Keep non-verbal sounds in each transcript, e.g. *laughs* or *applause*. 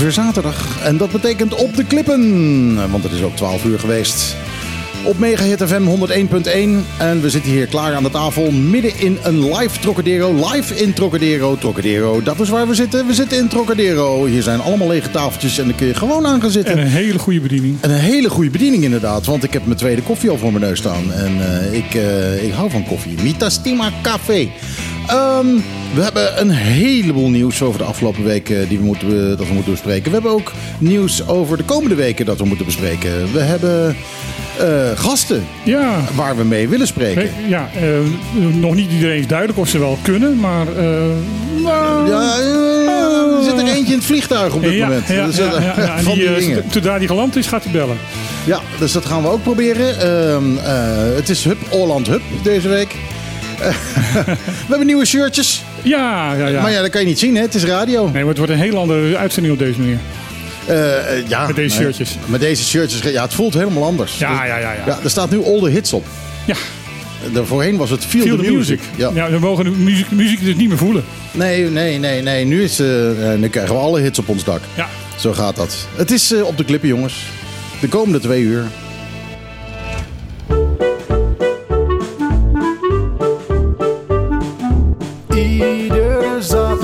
Weer zaterdag en dat betekent op de klippen. Want het is ook 12 uur geweest. Op Mega Hit FM 101.1. En we zitten hier klaar aan de tafel midden in een live Trocadero. Live in Trocadero. Trocadero, dat is waar we zitten. We zitten in Trocadero. Hier zijn allemaal lege tafeltjes en dan kun je gewoon aan gaan zitten. En een hele goede bediening. En een hele goede bediening inderdaad. Want ik heb mijn tweede koffie al voor mijn neus staan. En uh, ik, uh, ik hou van koffie. Mitastima Café. Um, we hebben een heleboel nieuws over de afgelopen weken die we moeten, dat we moeten bespreken. We hebben ook nieuws over de komende weken dat we moeten bespreken. We hebben uh, gasten ja. waar we mee willen spreken. Ja, uh, nog niet iedereen is duidelijk of ze wel kunnen, maar... Uh, ja, er zit er eentje in het vliegtuig op dit ja, moment. Ja, dus. En die, zodra die geland is, gaat hij bellen. Ja, dus dat gaan we ook proberen. Ehm, het is Hub, Holland Hub deze week. *laughs* we hebben nieuwe shirtjes. Ja, ja, ja. Maar ja, dat kan je niet zien, hè? Het is radio. Nee, maar het wordt een heel andere uitzending op deze manier. Uh, ja, met deze shirtjes. Nee, met deze shirtjes, ja, het voelt helemaal anders. Ja, ja, ja. ja. ja er staat nu All the Hits op. Ja. Er voorheen was het Feel, Feel the, the Music. music. Ja. ja, we mogen de muziek, muziek dus niet meer voelen. Nee, nee, nee, nee. Nu, is, uh, nu krijgen we alle hits op ons dak. Ja. Zo gaat dat. Het is uh, op de klippen, jongens. De komende twee uur.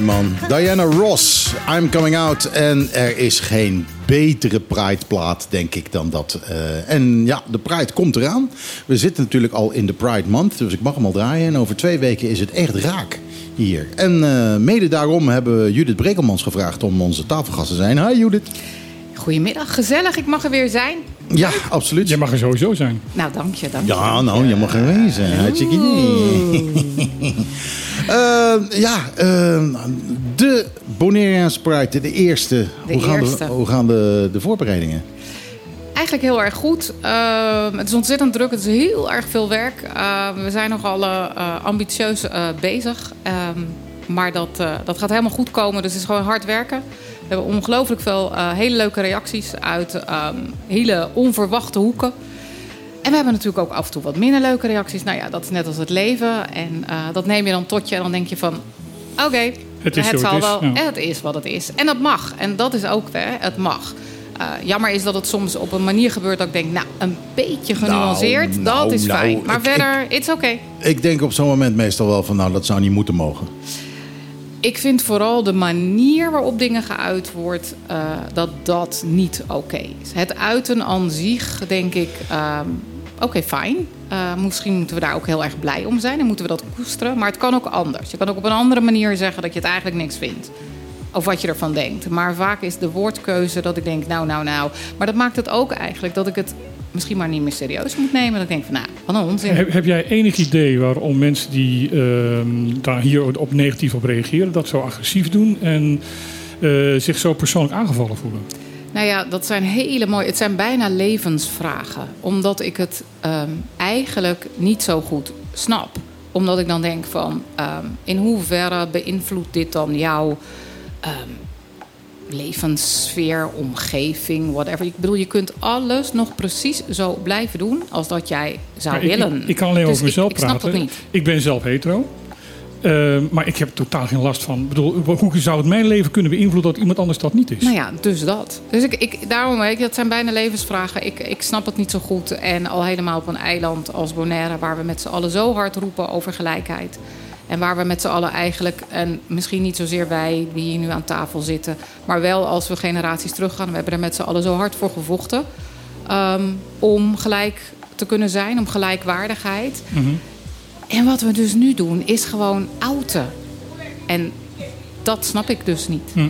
Man. Diana Ross, I'm Coming Out. En er is geen betere Pride-plaat, denk ik, dan dat. Uh, en ja, de Pride komt eraan. We zitten natuurlijk al in de Pride Month, dus ik mag hem al draaien. En over twee weken is het echt raak hier. En uh, mede daarom hebben we Judith Brekelmans gevraagd om onze tafelgast te zijn. Hi Judith. Goedemiddag, gezellig. Ik mag er weer zijn. Ja, absoluut. Je mag er sowieso zijn. Nou, dank je. Dank je. Ja, nou, je mag er wezen. Hartstikke idee. Uh, *laughs* ja, uh, de Bonaireans Pride, de eerste. De hoe, gaan eerste. De, hoe gaan de, de voorbereidingen? Eigenlijk heel erg goed. Uh, het is ontzettend druk. Het is heel erg veel werk. we zijn nogal ambitieus bezig. Ehm, maar dat, dat gaat helemaal goed komen. Dus het is gewoon hard werken. We hebben ongelooflijk veel hele leuke reacties uit um, hele onverwachte hoeken. En we hebben natuurlijk ook af en toe wat minder leuke reacties. Nou ja, dat is net als het leven. En uh, dat neem je dan tot je en dan denk je van... Oké, okay, het, is het zal het wel. Is, ja. Het is wat het is. En dat mag. En dat is ook, hè, het mag. Uh, jammer is dat het soms op een manier gebeurt dat ik denk... nou, een beetje genuanceerd, nou, dat nou, is nou, fijn. Maar ik, verder, ik, it's oké. Okay. Ik denk op zo'n moment meestal wel van... nou, dat zou niet moeten mogen. Ik vind vooral de manier waarop dingen geuit wordt, uh, dat dat niet oké is. Het uiten aan zich, denk ik, um, oké, fijn. Uh, misschien moeten we daar ook heel erg blij om zijn en moeten we dat koesteren. Maar het kan ook anders. Je kan ook op een andere manier zeggen dat je het eigenlijk niks vindt. Of wat je ervan denkt. Maar vaak is de woordkeuze dat ik denk, nou, nou, nou. Maar dat maakt het ook eigenlijk dat ik het misschien maar niet meer serieus moet nemen. Dat ik denk van, nou, wat een onzin. Heb, heb jij enig idee waarom mensen die uh, daar hier op negatief op reageren... dat zo agressief doen en uh, zich zo persoonlijk aangevallen voelen? Nou ja, dat zijn hele mooie... Het zijn bijna levensvragen. Omdat ik het um, eigenlijk niet zo goed snap. Omdat ik dan denk van... Um, in hoeverre beïnvloedt dit dan jouw... Um, levenssfeer, omgeving, whatever. Ik bedoel, je kunt alles nog precies zo blijven doen als dat jij zou ik, willen. Ik, ik, kan alleen dus over mezelf ik, praten. Ik snap dat niet. Ik ben zelf hetero. Uh, maar ik heb totaal geen last van. Ik bedoel, hoe zou het mijn leven kunnen beïnvloeden dat iemand anders dat niet is? Nou ja, dus dat. Dus ik, ik, daarom, ik, dat zijn bijna levensvragen. Ik, ik snap het niet zo goed. En al helemaal op een eiland als Bonaire, waar we met z'n allen zo hard roepen over gelijkheid. En waar we met z'n allen eigenlijk, en misschien niet zozeer wij die hier nu aan tafel zitten, maar wel als we generaties teruggaan, we hebben er met z'n allen zo hard voor gevochten. Um, om gelijk te kunnen zijn, om gelijkwaardigheid. Mm -hmm. En wat we dus nu doen, is gewoon outen. En dat snap ik dus niet. Hm.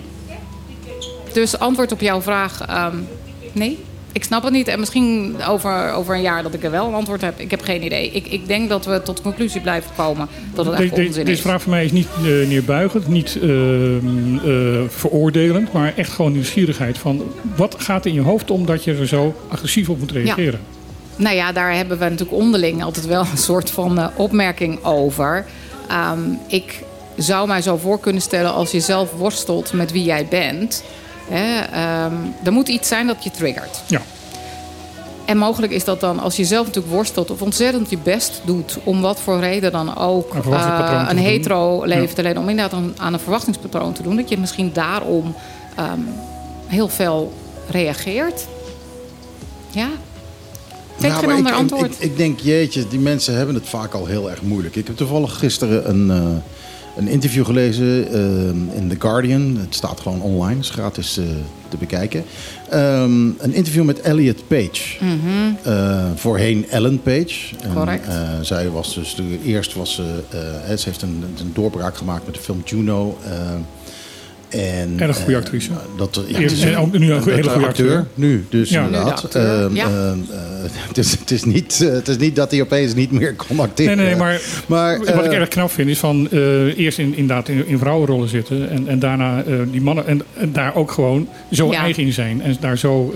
Dus antwoord op jouw vraag: um, nee. Ik snap het niet. En misschien over, over een jaar dat ik er wel een antwoord heb. Ik heb geen idee. Ik, ik denk dat we tot de conclusie blijven komen dat het echt de- onzin deze is. vraag voor mij is niet eh, neerbuigend, niet ehm, eh, veroordelend, maar echt gewoon nieuwsgierigheid van wat gaat er in je hoofd om dat je er zo agressief op moet reageren? Nou ja, daar hebben we natuurlijk onderling altijd wel een soort van eh, opmerking over. Ehm, ik zou mij zo voor kunnen stellen als je zelf worstelt met wie jij bent. Hè, ehm, er moet iets zijn dat je triggert. Ja. En mogelijk is dat dan als je zelf natuurlijk worstelt of ontzettend je best doet om wat voor reden dan ook Een eh, een doen. hetero leven Ja. te leiden, om inderdaad aan, aan een verwachtingspatroon te doen, dat je misschien daarom ehm, heel fel reageert. Ja. Maar ander ik, antwoord. Ik, ik denk, jeetje, die mensen hebben het vaak al heel erg moeilijk. Ik heb toevallig gisteren een, eh, een interview gelezen eh, in The Guardian. Het staat gewoon online, is gratis eh, te bekijken. Ehm, een interview met Elliot Page. Eh, voorheen Ellen Page. En, Mhm. Correct. zij was dus, de, eerst was ze, ze heeft een, een doorbraak gemaakt met de film Juno. En, Erg goede eh, actrice. dat, ja, Eerst en ook nu een hele de goede acteur. Nu, dus Ja. inderdaad. Nu de acteur, Ehm, ja. ehm, eh, *laughs* het, is, het, is niet, eh, het is niet dat hij opeens niet meer *laughs* kon acteren. nee, nee, maar, Maar, wat ik erg knap vind is van eh, eerst in, inderdaad in, in vrouwenrollen zitten en, en daarna eh, die mannen en, en daar ook gewoon zo Ja. eigen in zijn en daar zo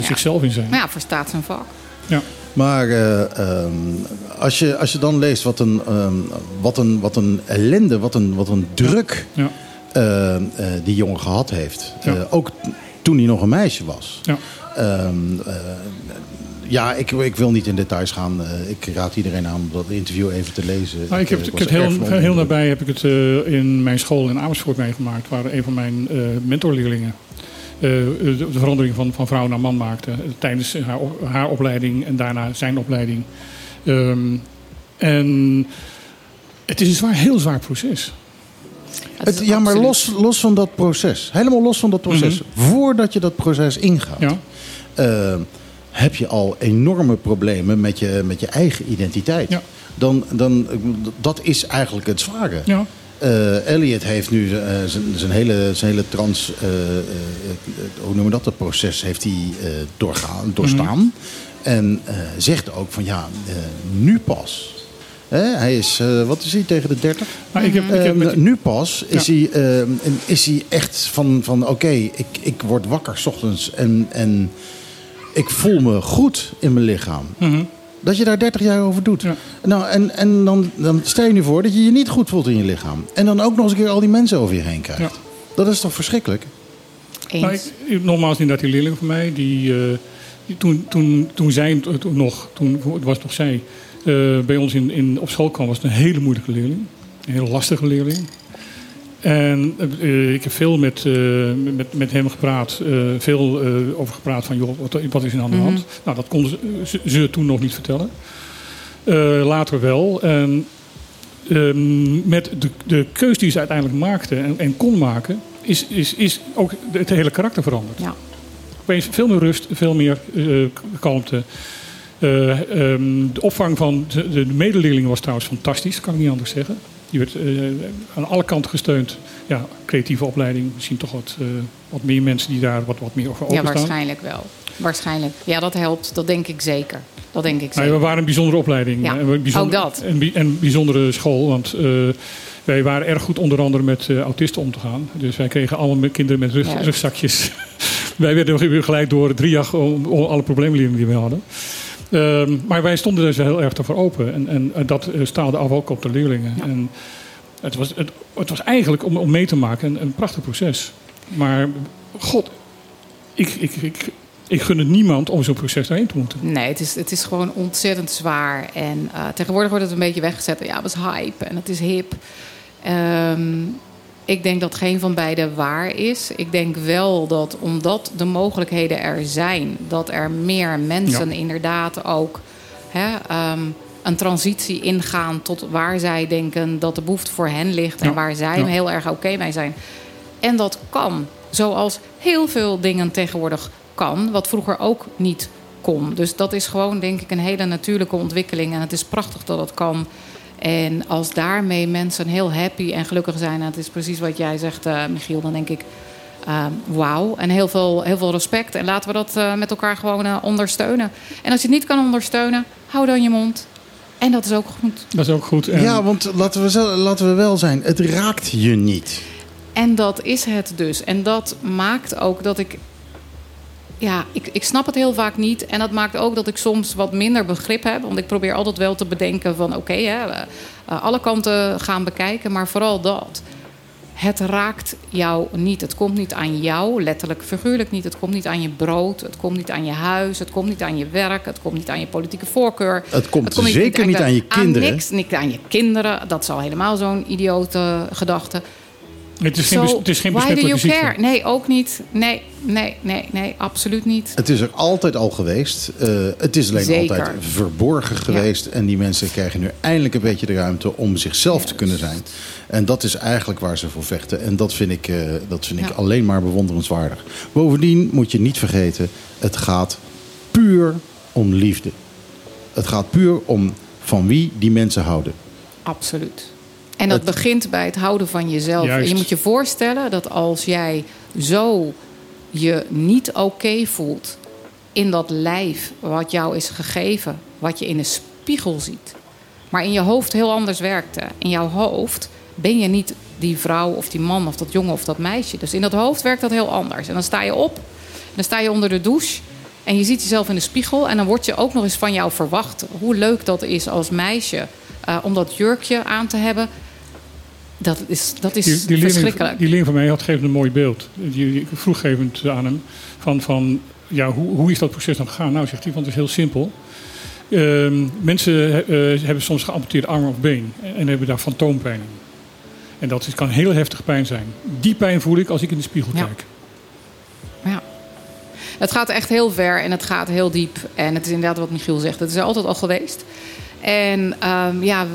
zichzelf in zijn. Maar ja, verstaat zijn vak. Ja. Maar eh, ehm, als, je, als je dan leest wat een, ehm, wat een, wat een ellende, wat een, wat een druk Ja. Eh, eh, die jongen gehad heeft. Ja. Eh, ook toen hij nog een meisje was. Ja. Ehm, eh, ja, ik, ik wil niet in details gaan. Ik raad iedereen aan om dat interview even te lezen. Nou, ik heb, ik erg heel, heel nabij heb ik het in mijn school in Amersfoort meegemaakt, waar een van mijn mentorleerlingen de, de verandering van, van vrouw naar man maakte tijdens haar, haar opleiding en daarna zijn opleiding. Ehm, en het is een zwaar, heel zwaar proces. Het ja, maar absoluut- los, los van dat proces. Helemaal los van dat proces. Voordat je dat proces ingaat. Ja, eh, heb je al enorme problemen met je, met je eigen identiteit. Ja. Dan, dan, dat is eigenlijk het zware. ja. Eh, Elliot heeft nu eh, zijn- zijn hele, zijn hele trans, eh, eh, eh, hoe noemen we dat, dat proces heeft hij eh, doorgaan, doorstaan. Mhm. En eh, zegt ook van ja, eh, nu pas. Hè, hij is, eh, wat is hij, tegen de 30? Maar ik heb, ik heb Eh, met, nu pas is, Ja. hij, eh, en is hij echt van, van oké, ik, ik word wakker 's ochtends en, en ik voel me goed in mijn lichaam. Mhm. Dat je daar 30 jaar over doet. Ja. Nou, en, en dan, dan stel je nu voor dat je je niet goed voelt in je lichaam. En dan ook nog eens een keer al die mensen over je heen krijgt. Ja. Dat is toch verschrikkelijk? Eens. Nou, ik, nogmaals, inderdaad, die leerling van mij, die, eh, die toen, toen, toen zij toen nog, toen het was nog zij, eh, bij ons in, in, op school kwam, was het een hele moeilijke leerling. Een hele lastige leerling. En eh, ik heb veel met, eh, met, met hem gepraat, veel over gepraat van, joh, wat, wat is er aan de hand? Nou, dat konden ze, toen nog niet vertellen. Later wel. En ehm, met de, de keus die ze uiteindelijk maakte en, en kon maken, is, is, is ook het hele karakter veranderd. Ja. Opeens veel meer rust, veel meer kalmte. Eh, ehm, de opvang van de, de medeleerlingen was trouwens fantastisch, kan ik niet anders zeggen. Die werd eh, aan alle kanten gesteund. Ja, creatieve opleiding. Misschien toch wat, eh, wat meer mensen die daar wat, wat meer over ja, openstaan. waarschijnlijk wel. Waarschijnlijk. Ja, dat helpt. Dat denk ik zeker. Dat denk ik zeker. we waren een bijzondere opleiding. Ja, En bijzonder- ook dat. En bijzondere school. Want wij waren erg goed onder andere met autisten om te gaan. Dus wij kregen allemaal kinderen met rug, rugzakjes. *laughs* wij werden weer geleid door om, om alle probleemleerlingen die we hadden. Ehm, maar wij stonden dus heel erg ervoor open. En, en, en dat eh, staalde af ook op de leerlingen. En het, was, het, het was eigenlijk om, om mee te maken een, een prachtig proces. Maar god, ik, ik, ik, ik gun het niemand om zo'n proces daarheen te moeten. Nee, het is, het is gewoon ontzettend zwaar. En eh, tegenwoordig wordt het een beetje weggezet. Ja, het is hype en het is hip. Ehm, ik denk dat geen van beide waar is. Ik denk wel dat omdat de mogelijkheden er zijn, dat er meer mensen Ja. inderdaad ook hè, ehm, een transitie ingaan tot waar zij denken dat de behoefte voor hen ligt en waar zij Ja. heel erg oké mee zijn. En dat kan. Zoals heel veel dingen tegenwoordig kan, wat vroeger ook niet kon. Dus dat is gewoon, denk ik, een hele natuurlijke ontwikkeling. En het is prachtig dat het kan. En als daarmee mensen heel happy en gelukkig zijn, en het is precies wat jij zegt, eh, Michiel, dan denk ik, eh, wauw. En heel veel, heel veel respect. En laten we dat eh, met elkaar gewoon eh, ondersteunen. En als je het niet kan ondersteunen, hou dan je mond. En dat is ook goed. Dat is ook goed. En Ja, want laten we, laten we wel zijn, het raakt je niet. En dat is het dus. En dat maakt ook dat ik. Ja, ik, ik snap het heel vaak niet. En dat maakt ook dat ik soms wat minder begrip heb. Want ik probeer altijd wel te bedenken van... oké, eh, eh, alle kanten gaan bekijken. Maar vooral dat. Het raakt jou niet. Het komt niet aan jou, letterlijk figuurlijk niet. Het komt niet aan je brood. Het komt niet aan je huis. Het komt niet aan je werk. Het komt niet aan je politieke voorkeur. Het komt zeker niet aan je kinderen. niks, niet aan je kinderen. Dat is al helemaal zo'n idiote gedachte. Het, is geen, bes- het is geen why do you care? Nee, ook niet. Nee, nee, nee, nee, absoluut niet. Het is er altijd al geweest. Eh, het is alleen Zeker. altijd verborgen geweest. En die mensen krijgen nu eindelijk een beetje de ruimte om zichzelf te kunnen zijn. En dat is eigenlijk waar ze voor vechten. En dat vind ik, eh, dat vind ik alleen maar bewonderenswaardig. Bovendien moet je niet vergeten, het gaat puur om liefde. Het gaat puur om van wie die mensen houden. Absoluut. En dat Het- begint bij het houden van jezelf. Juist. En je moet je voorstellen dat als jij zo je niet oké voelt in dat lijf wat jou is gegeven, wat je in een spiegel ziet, maar in je hoofd heel anders werkte. In jouw hoofd ben je niet die vrouw of die man of dat jongen of dat meisje. Dus in dat hoofd werkt dat heel anders. En dan sta je op, dan sta je onder de douche en je ziet jezelf in de spiegel en dan wordt je ook nog eens van jou verwacht hoe leuk dat is als meisje eh, om dat jurkje aan te hebben. Dat is, dat is Die, die, leerling, verschrikkelijk. die leerling van mij had gegeven een mooi beeld. Die, aan hem van, van ja, hoe, hoe is dat proces dan gegaan? Nou, zegt hij, want het is heel simpel. Ehm, mensen eh, hebben soms geamputeerde arm of been en hebben daar fantoompijn in. En dat is, kan heel heftig pijn zijn. Die pijn voel ik als ik in de spiegel Ja. kijk. Ja. Het gaat echt heel ver en het gaat heel diep. En het is inderdaad wat Michiel zegt. Het is er altijd al geweest. En ehm, ja,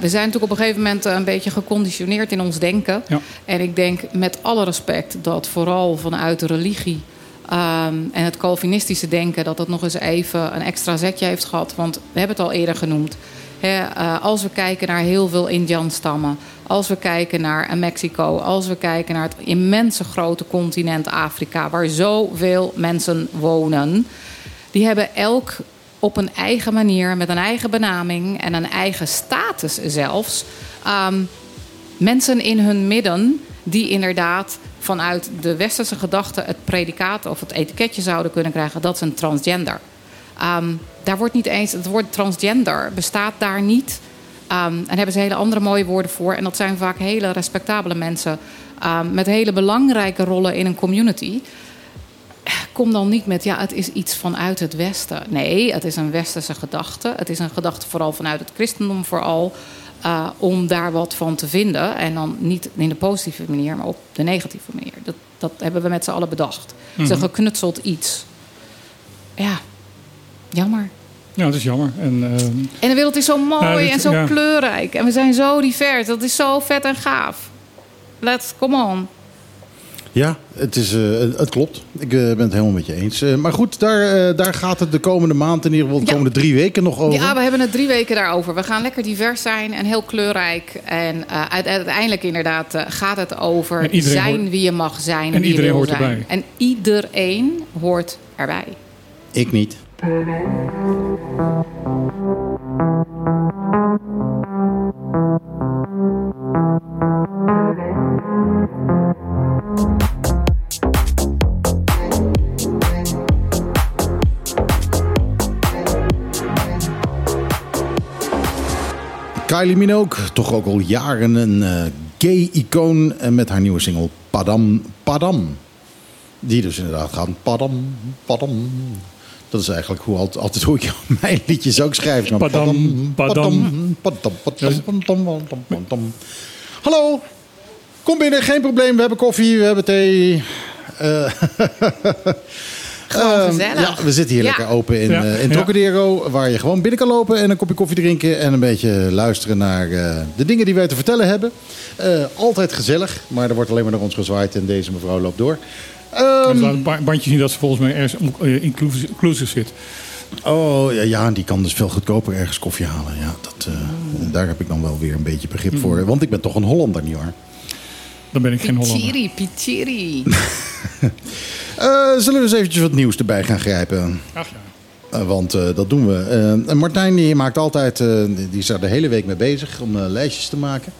we zijn natuurlijk op een gegeven moment een beetje geconditioneerd in ons denken. Ja. En ik denk met alle respect dat vooral vanuit de religie ehm, en het Calvinistische denken... dat dat nog eens even een extra zetje heeft gehad. Want we hebben het al eerder genoemd. Eh, als we kijken naar heel veel Indianstammen... als we kijken naar eh, Mexico... als we kijken naar het immense grote continent Afrika... waar zoveel mensen wonen... die hebben elk op een eigen manier... met een eigen benaming en een eigen status zelfs... ehm, mensen in hun midden die inderdaad vanuit de westerse gedachte het predicaat of het etiketje zouden kunnen krijgen, dat is een transgender. Ehm, daar wordt niet eens, het woord transgender bestaat daar niet. Ehm, en hebben ze hele andere mooie woorden voor. En dat zijn vaak hele respectabele mensen met hele belangrijke rollen in een community. Kom dan niet met, ja, het is iets vanuit het Westen. Nee, het is een westerse gedachte. Het is een gedachte vooral vanuit het christendom vooral. eh, om daar wat van te vinden. En dan niet in de positieve manier, maar op de negatieve manier. Dat, dat hebben we met z'n allen bedacht. Het is een geknutseld iets. Ja, jammer. Ja, dat is jammer. En, ehm, En de wereld is zo mooi Nou, dit- en zo ja. kleurrijk. En we zijn zo divers. Dat is zo vet en gaaf. Let's, come on. Ja, het, is, eh, het klopt. Ik eh, ben het helemaal met je eens. Eh, maar goed, daar, daar gaat het de komende maand, in ieder geval de Ja. komende drie weken nog over. Ja, we hebben het drie weken daarover. We gaan lekker divers zijn en heel kleurrijk. En eh, uite- uiteindelijk inderdaad eh, gaat het over zijn hoort- wie je mag zijn. en wie iedereen je wil hoort zijn. erbij. En iedereen hoort erbij. Ik niet. Kylie Minogue, toch ook al jaren een eh, gay-icoon en met haar nieuwe single Padam Padam. Die dus inderdaad gaat Padam Padam. Dat is eigenlijk hoe altijd, altijd hoe ik *laughs* mijn liedjes ook schrijf. Zo, Padam, padam. padam, padam, padam, padam, padam. Hallo, kom binnen, geen probleem. We hebben koffie, we hebben thee. Eh, *laughs* Gewoon Ehm, gezellig. Ja, we zitten hier Ja. lekker open in, Ja, eh, in. Trocadero, waar je gewoon binnen kan lopen en een kopje koffie drinken en een beetje luisteren naar eh, de dingen die wij te vertellen hebben. Eh, altijd gezellig, maar er wordt alleen maar naar ons gezwaaid en deze mevrouw loopt door. Ehm, en laat een ba- bandje zien dat ze volgens mij ergens inclusive, inclusive zit. oh ja, ja, die kan dus veel goedkoper ergens koffie halen. Ja, dat, eh, Daar heb ik dan wel weer een beetje begrip voor, want ik ben toch een Hollander, niet waar? Dan ben ik geen Hollander. Pichiri, pichiri. *laughs* Eh, zullen we eens eventjes wat nieuws erbij gaan grijpen? Ach ja. Eh, want eh, dat doen we. En Martijn die maakt altijd, eh, die is daar de hele week mee bezig om eh, lijstjes te maken.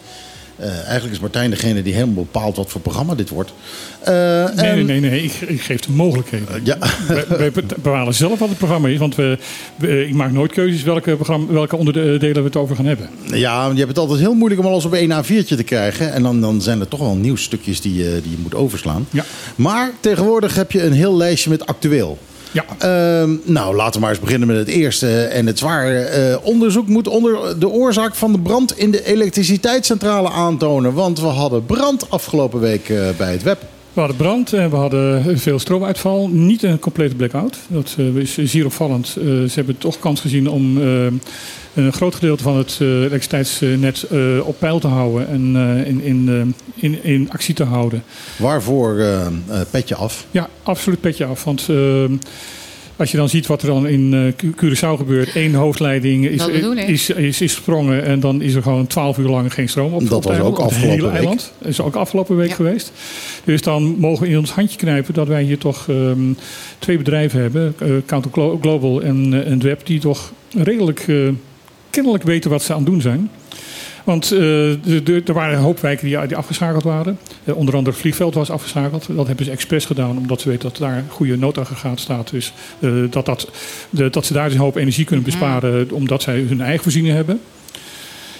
Eh, eigenlijk is Martijn degene die helemaal bepaalt wat voor programma dit wordt. Eh, Nee, en- nee, nee, nee. Ik, ik geef de mogelijkheden. Ja, *laughs* wij, wij bepalen zelf wat het programma is. Want we, we- ik maak nooit keuzes welke, programma, welke onderdelen we het over gaan hebben. ja, je hebt het altijd heel moeilijk om alles op één A4'tje te krijgen. En dan, dan zijn er toch wel nieuwsstukjes die, die je moet overslaan. Ja. Maar tegenwoordig heb je een heel lijstje met actueel. Ja, Ehm, nou, laten we maar eens beginnen met het eerste en het zware. Eh, onderzoek moet onder de oorzaak van de brand in de elektriciteitscentrale aantonen. Want we hadden brand afgelopen week eh, bij het web. We hadden brand en we hadden veel stroomuitval. Niet een complete blackout. Dat eh, is zeer opvallend. Eh, ze hebben toch kans gezien om eh, een groot gedeelte van het elektriciteitsnet op peil te houden. En in, in, in, in actie te houden. Waarvoor petje af. Ja, absoluut petje af. Want eh, als je dan ziet wat er dan in eh, Cu- Curaçao gebeurt. één hoofdleiding is, is, is, is gesprongen. En dan is er gewoon twaalf uur lang geen stroom op Dat was ook afgelopen hele week. eiland. Dat is ook afgelopen week Ja. geweest. Dus dan mogen we in ons handje knijpen dat wij hier toch ehm, twee bedrijven hebben. eh Counter Glo- Global en, eh, en Web. Die toch redelijk eh, kennelijk weten wat ze aan het doen zijn. Want eh, er waren een hoop wijken die, die afgeschakeld waren. Eh, onder andere het vliegveld was afgeschakeld. Dat hebben ze expres gedaan, omdat ze weten dat daar goede noodaggregaat staat. Dus eh, dat, dat, de, dat ze daar dus een hoop energie kunnen besparen, omdat zij hun eigen voorziening hebben.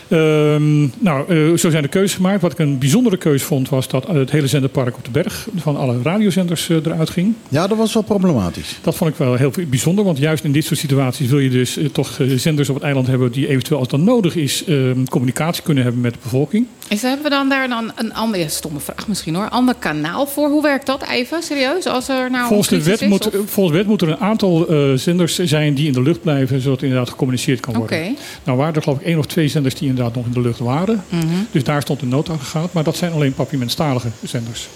Ehm, nou, eh, zo zijn de keuzes gemaakt. Wat ik een bijzondere keuze vond, was dat het hele zenderpark op de berg van alle radiozenders eh, eruit ging. Ja, dat was wel problematisch. Dat vond ik wel heel bijzonder, want juist in dit soort situaties wil je dus eh, toch zenders op het eiland hebben die eventueel als dat nodig is ehm, communicatie kunnen hebben met de bevolking. Is, hebben we dan daar dan een ander, ja, stomme vraag misschien hoor, ander kanaal voor? Hoe werkt dat even, serieus? Als er nou Volgens de, wet moet, of- volgens de wet moeten er een aantal eh, zenders zijn die in de lucht blijven, zodat inderdaad gecommuniceerd kan worden. Oké. Nou waren er geloof ik één of twee zenders die inderdaad nog in de lucht waren. Mhm. Dus daar stond een noodaggregaat, maar dat zijn alleen papiamentstalige zenders.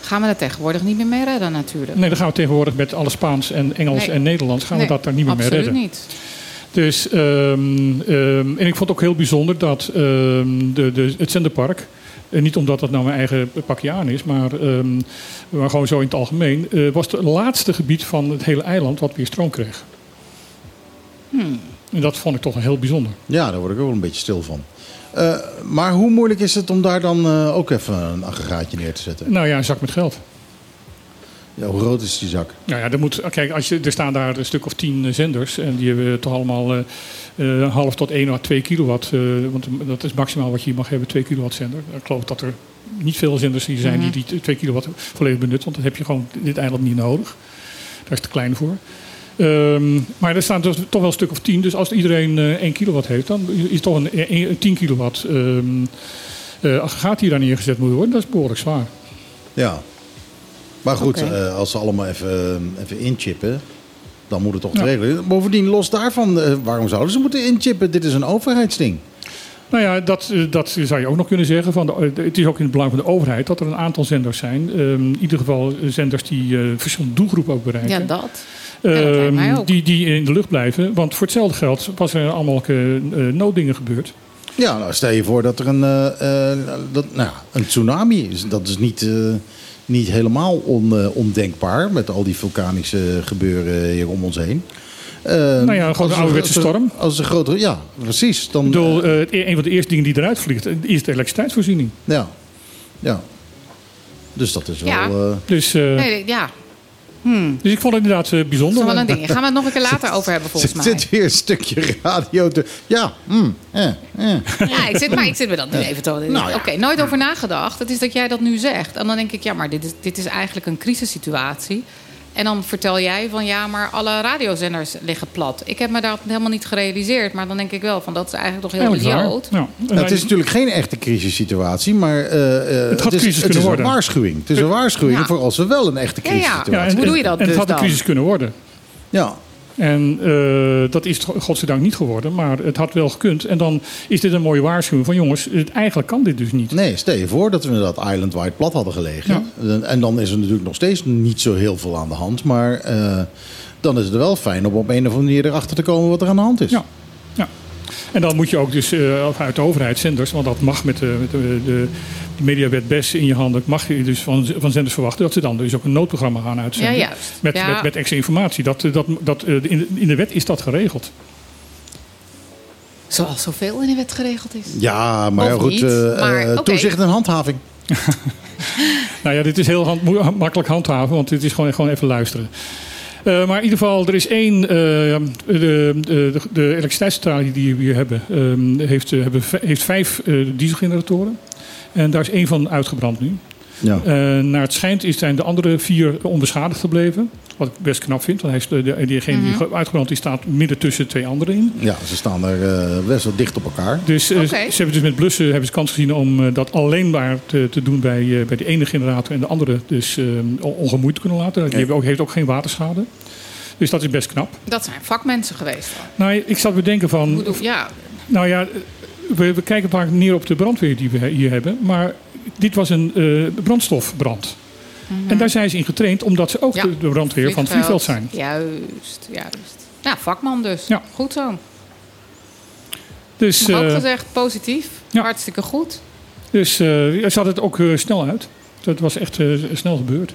Gaan we er tegenwoordig niet meer mee redden natuurlijk? Nee, dan gaan we tegenwoordig met alle Spaans en Engels Nee. en Nederlands gaan Nee, we dat daar niet meer mee absoluut redden. niet. Dus, ehm, en ik vond het ook heel bijzonder dat ehm, de, de, het zenderpark, en niet omdat dat nou mijn eigen pakje aan is, maar, ehm, maar gewoon zo in het algemeen, eh, was het laatste gebied van het hele eiland wat weer stroom kreeg. Hmm. En dat vond ik toch heel bijzonder. Ja, daar word ik ook wel een beetje stil van. Eh, maar hoe moeilijk is het om daar dan eh, ook even een aggregaatje neer te zetten? Nou ja, een zak met geld. Ja, hoe groot is die zak? Nou ja, er, moet, kijk, als je, er staan daar een stuk of tien eh, zenders en die hebben toch allemaal eh, eh, half tot 1 à 2 kilowatt. eh, want dat is maximaal wat je hier mag hebben, 2 kilowatt zender. Ik geloof dat er niet veel zenders hier zijn Mhm. die die 2 kilowatt volledig benutten. Want dat heb je gewoon dit eiland niet nodig. Daar is te klein voor. Ehm, maar er staan dus toch wel een stuk of 10. Dus als iedereen eh 1 kilowatt heeft, dan is het toch een, een, een 10 kilowatt ehm eh, aggregaat die daar neergezet moet worden. Dat is behoorlijk zwaar. Ja. Maar goed, eh, als ze allemaal even, even inchippen, dan moet het toch Ja. te regelen. Bovendien, los daarvan, eh, waarom zouden ze moeten inchippen? Dit is een overheidsding. Nou ja, dat, eh, dat zou je ook nog kunnen zeggen. Van de, eh, het is ook in het belang van de overheid dat er een aantal zenders zijn. Ehm, in ieder geval zenders die eh, verschillende doelgroepen ook bereiken. Ja, dat. Ja, Ehm, die, die in de lucht blijven. Want voor hetzelfde geld was er allemaal eh, eh, nooddingen gebeurd. Ja, nou, stel je voor dat er een, eh, eh, dat, nou, ja, een tsunami is. Dat is niet, eh, niet helemaal on, eh, ondenkbaar met al die vulkanische gebeuren hier om ons heen. Eh, Nou ja, een er- ouderwetse als er- storm. Als een grotere, ja, precies. Dan, Ik bedoel, eh, een van de eerste dingen die eruit vliegt is de elektriciteitsvoorziening. ja, ja. Dus dat is wel... Ja. eh, Dus, eh, Nee, ja. Hmm. dus ik vond het inderdaad eh, Dat bijzonder. is wel een ding. Gaan we het nog een keer *laughs* later over hebben, volgens zit, mij. zit weer een stukje radio te... Ja, mm, eh, eh. Ja, ik zit, maar ik zit me dat nu even te... Nou ja. Oké, nooit over nagedacht. Het is dat jij dat nu zegt. En dan denk ik, ja, maar dit is, dit is eigenlijk een crisissituatie. En dan vertel jij van, ja, maar alle radiozenders liggen plat. Ik heb me dat helemaal niet gerealiseerd. Maar dan denk ik wel van, dat is eigenlijk toch heel idioot. Ja. Nou, het is natuurlijk geen echte crisissituatie, maar eh, eh, Het had is, crisis het kunnen is worden. een waarschuwing. Het is een waarschuwing Ja. voor als we wel een echte Ja, ja. crisissituatie ja, en, Hoe doe je dat en het dus had een crisis kunnen worden. Ja, En eh, dat is godzijdank niet geworden, maar het had wel gekund. En dan is dit een mooie waarschuwing van jongens, het, eigenlijk kan dit dus niet. nee, stel je voor dat we dat island-wide plat hadden gelegen. En dan is er natuurlijk nog steeds niet zo heel veel aan de hand. Maar eh, dan is het wel fijn om op een of andere manier erachter te komen wat er aan de hand is. Ja. En dan moet je ook dus eh, uit de overheid zenders, want dat mag met de, met de, de, de mediawet BES in je handen, mag je dus van, van zenders verwachten dat ze dan dus ook een noodprogramma gaan uitzenden. Ja, juist. Met, Ja. met, met extra informatie. Dat, eh, dat, dat, eh, in, de, in de wet is dat geregeld. Zoals zoveel in de wet geregeld is. Ja, maar goed. niet, maar oké. Toezicht en handhaving. *laughs* Nou ja, dit is heel hand- makkelijk handhaven, want dit is gewoon, gewoon even luisteren. Eh, maar in ieder geval, er is één. eh, de, de, de elektriciteitscentrale die we hier hebben, ehm, heeft, eh, hebben, heeft vijf dieselgeneratoren. En daar is één van uitgebrand nu. Ja. Eh, naar het schijnt is- zijn de andere vier onbeschadigd gebleven. Wat ik best knap vind, want hij is, de, de- diegene Mhm. die uitgebrand is, staat midden tussen twee anderen in. ja, ze staan er eh, best wel dicht op elkaar. Dus eh, ze hebben dus met blussen hebben ze kans gezien om dat alleen maar te, te doen bij, eh, bij de ene generator en de andere dus on- ongemoeid te kunnen laten. Die hebben ook, heeft ook geen waterschade. Dus dat is best knap. Dat zijn vakmensen geweest. Nou, ik zat te bedenken van, bedoel, Ja, nou ja, we, we kijken vaak neer op de brandweer die we hier hebben, maar dit was een eh, brandstofbrand. En daar zijn ze in getraind omdat ze ook Mhm. Ja. de, de brandweer van het vliegveld zijn. Juist, juist. Ja, vakman dus. Ja. Goed zo. Dus, ook eh, gezegd, positief. ja. Hartstikke goed. Dus ja, ze had het ook snel uit. Dat was echt snel gebeurd.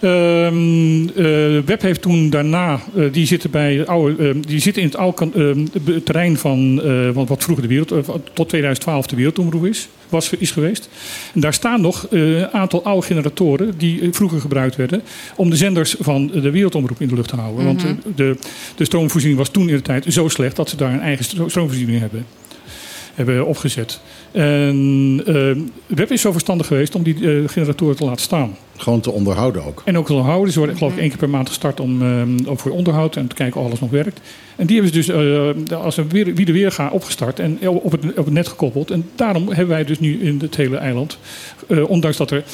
Ehm eh, Web heeft toen daarna, eh, die, zitten bij oude, eh, die zitten in het oude eh, het terrein van eh, wat, wat vroeger de wereld, tot 2012 de wereldomroep is, was, is geweest. En daar staan nog een aantal oude generatoren die vroeger gebruikt werden om de zenders van de wereldomroep in de lucht te houden. Want eh, de, de stroomvoorziening was toen in de tijd zo slecht dat ze daar een eigen stro- stroomvoorziening hebben hebben opgezet. En eh, Web is zo verstandig geweest om die eh, generatoren te laten staan. Gewoon te onderhouden ook. En ook te houden. Ze worden geloof ik één keer per maand gestart om, eh, ook voor onderhoud en te kijken of alles nog werkt. En die hebben ze dus eh, als een weer, wie de weer opgestart en op het, op het net gekoppeld. En daarom hebben wij dus nu in het hele eiland, eh, ondanks dat er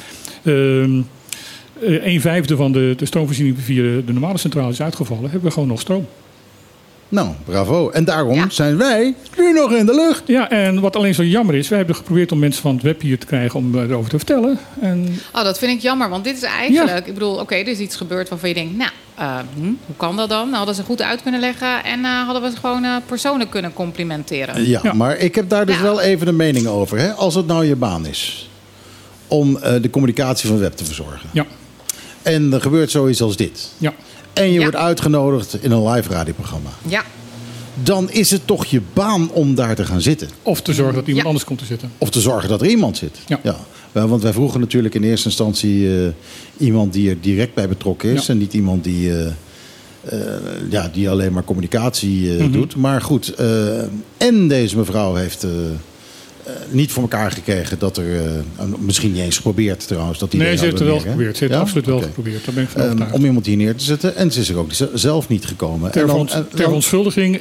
ehm, eh, een vijfde van de, de stroomvoorziening via de normale centrale is uitgevallen, hebben we gewoon nog stroom. Nou, bravo. En daarom Ja. zijn wij nu nog in de lucht. Ja, en wat alleen zo jammer is, wij hebben geprobeerd om mensen van het web hier te krijgen om eh, erover te vertellen. En Oh, dat vind ik jammer, want dit is eigenlijk... Ik bedoel, oké, er is iets gebeurd waarvan je denkt... Nou, eh, hm, hoe kan dat dan? Nou, hadden ze goed uit kunnen leggen... en eh, hadden we ze gewoon eh, personen kunnen complimenteren. Ja, Ja. maar ik heb daar dus Ja. wel even een mening over. Hè? Als het nou je baan is om eh, de communicatie van web te verzorgen. ja, En er gebeurt zoiets als dit. ja. En je Ja. wordt uitgenodigd in een live radioprogramma. Ja, Dan is het toch je baan om daar te gaan zitten. Of te zorgen dat iemand Ja. anders komt te zitten. Of te zorgen dat er iemand zit. Ja. Wel, Want wij vroegen natuurlijk in eerste instantie eh, iemand die er direct bij betrokken is. Ja. En niet iemand die, eh, eh, ja, die alleen maar communicatie eh, Mhm. doet. Maar goed, eh, en deze mevrouw heeft eh, niet voor elkaar gekregen dat er... eh, misschien niet eens geprobeerd trouwens. Dat die Nee, ze heeft het wel geprobeerd. Ze heeft Ja? het absoluut wel geprobeerd. Daar ben ik van Ehm, om iemand hier neer te zetten. En ze is er ook zelf niet gekomen. ter En dan- ter dan-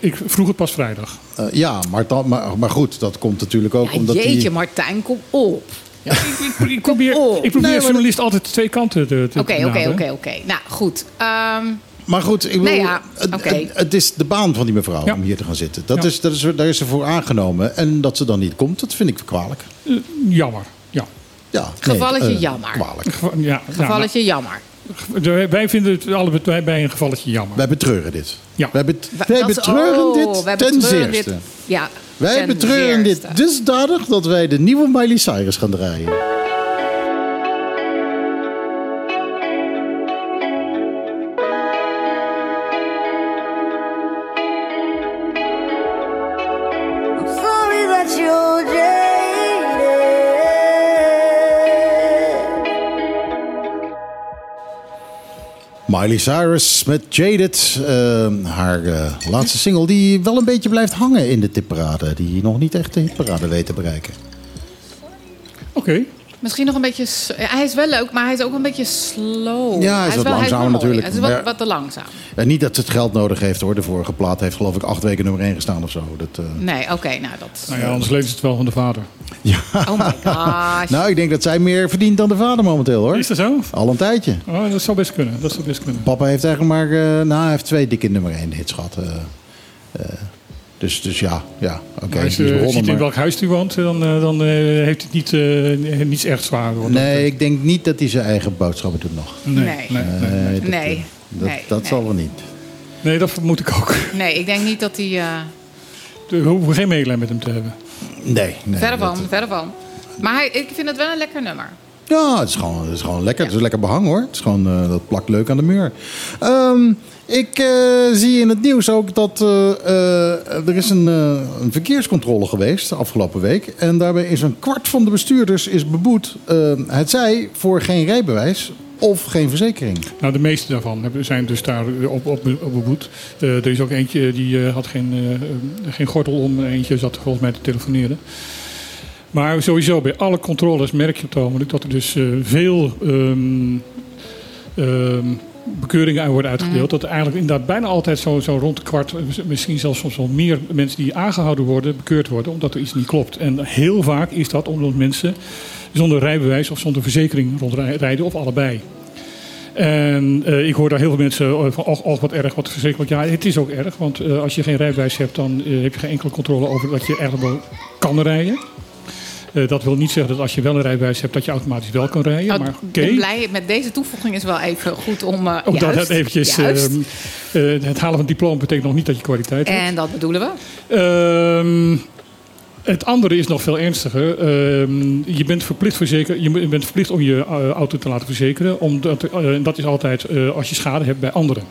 ik vroeg het pas vrijdag. eh, ja, maar, dan, maar, maar goed, dat komt natuurlijk ook ja omdat jeetje, die... Martijn, kom op. Ik, ik, ik probeer, ik probeer Nee, journalist altijd twee kanten te, Oké, oké, oké, oké. Nou, goed. Ehm, Maar goed, ik bedoel, Nee, ja, het, oké. het, het is de baan van die mevrouw Ja. om hier te gaan zitten. Dat Ja. is, dat is, daar is ze voor aangenomen. En dat ze dan niet komt, dat vind ik kwalijk. Eh, jammer, ja. Ja, Gevalletje nee, eh, jammer. Kwalijk. Geva- ja gevalletje jammer. nou, wij vinden het allebei bij een gevalletje jammer. Wij betreuren dit. Ja. Wij, bet- Wa- wij dat is- betreuren oh, dit wij ten betreuren zeerste. dit- Ja, Wij ten betreuren dit zeerste. dusdanig dat wij de nieuwe Miley Cyrus gaan draaien. Miley Cyrus met Jaded. eh, haar eh, laatste single die wel een beetje blijft hangen in de tipparade. Die nog niet echt de hitparade weet te bereiken. Oké, Misschien nog een beetje... Hij is wel leuk, maar hij is ook een beetje slow. Ja, hij is wat wel- mooi. natuurlijk. Het is wat, wat te langzaam. En niet dat ze het geld nodig heeft hoor. De vorige plaat heeft geloof ik acht weken nummer 1 gestaan of zo. Dat, eh, Nee, oké, nou dat... nou ja, anders leent ze het wel van de vader. Oh my gosh. *laughs* Nou, ik denk dat zij meer verdient dan de vader momenteel hoor. Is dat zo? Al een tijdje. Oh, dat zou best kunnen. Dat zou best kunnen. Papa heeft eigenlijk maar, eh, nou, hij heeft twee dikke nummer 1 hits gehad. eh, eh, dus, dus ja, ja, oké. Maar als je ziet in welk huis hij woont, dan, eh, dan eh, heeft het niet, eh, niets echt zwaar. Hoor. Nee, ik denk niet dat hij zijn eigen boodschappen doet nog. nee, Nee. nee, dat, Nee, dat, nee, dat nee. zal wel niet. Nee, dat vermoed ik ook. Nee, ik denk niet dat hij... eh, We hoeven geen medelijden met hem te hebben. Nee, nee. verre van, dat- verre van. Maar hij, ik vind het wel een lekker nummer. Ja, het is gewoon, het is gewoon lekker. Het is lekker behang hoor. Het is gewoon, eh, dat plakt leuk aan de muur. Ehm, ik eh, zie in het nieuws ook dat eh, eh, er is een, een verkeerscontrole geweest de afgelopen week. En daarbij is een kwart van de bestuurders is beboet. het zij voor geen rijbewijs of geen verzekering. Nou, de meeste daarvan zijn dus daar op, op, beboet. Er is ook eentje die had geen, eh, geen gordel om. Eentje zat volgens mij te telefoneren. Maar sowieso, bij alle controles merk je ogenblik dat er dus veel ehm, ehm, bekeuringen aan worden uitgedeeld. Dat er eigenlijk inderdaad bijna altijd zo, zo rond de kwart, misschien zelfs soms wel meer mensen die aangehouden worden, bekeurd worden, omdat er iets niet klopt. En heel vaak is dat omdat mensen zonder rijbewijs of zonder verzekering rondrijden, of allebei. En eh, ik hoor daar heel veel mensen eh, van, och, och, wat erg, wat verzekerd. Ja, het is ook erg, want eh, als je geen rijbewijs hebt, dan heb je geen enkele controle over dat je eigenlijk wel kan rijden. Eh, dat wil niet zeggen dat als je wel een rijbewijs hebt, dat je automatisch wel kan rijden. Maar oké. ben blij met deze toevoeging is wel even goed om. eh Ook dat eventjes. ehm, eh, het halen van het diploma betekent nog niet dat je kwaliteit hebt. en dat bedoelen we. Ehm, het andere is nog veel ernstiger. Ehm, je bent verplicht, verzeker, je bent verplicht om je auto te laten verzekeren. Omdat, dat is altijd als je schade hebt bij anderen.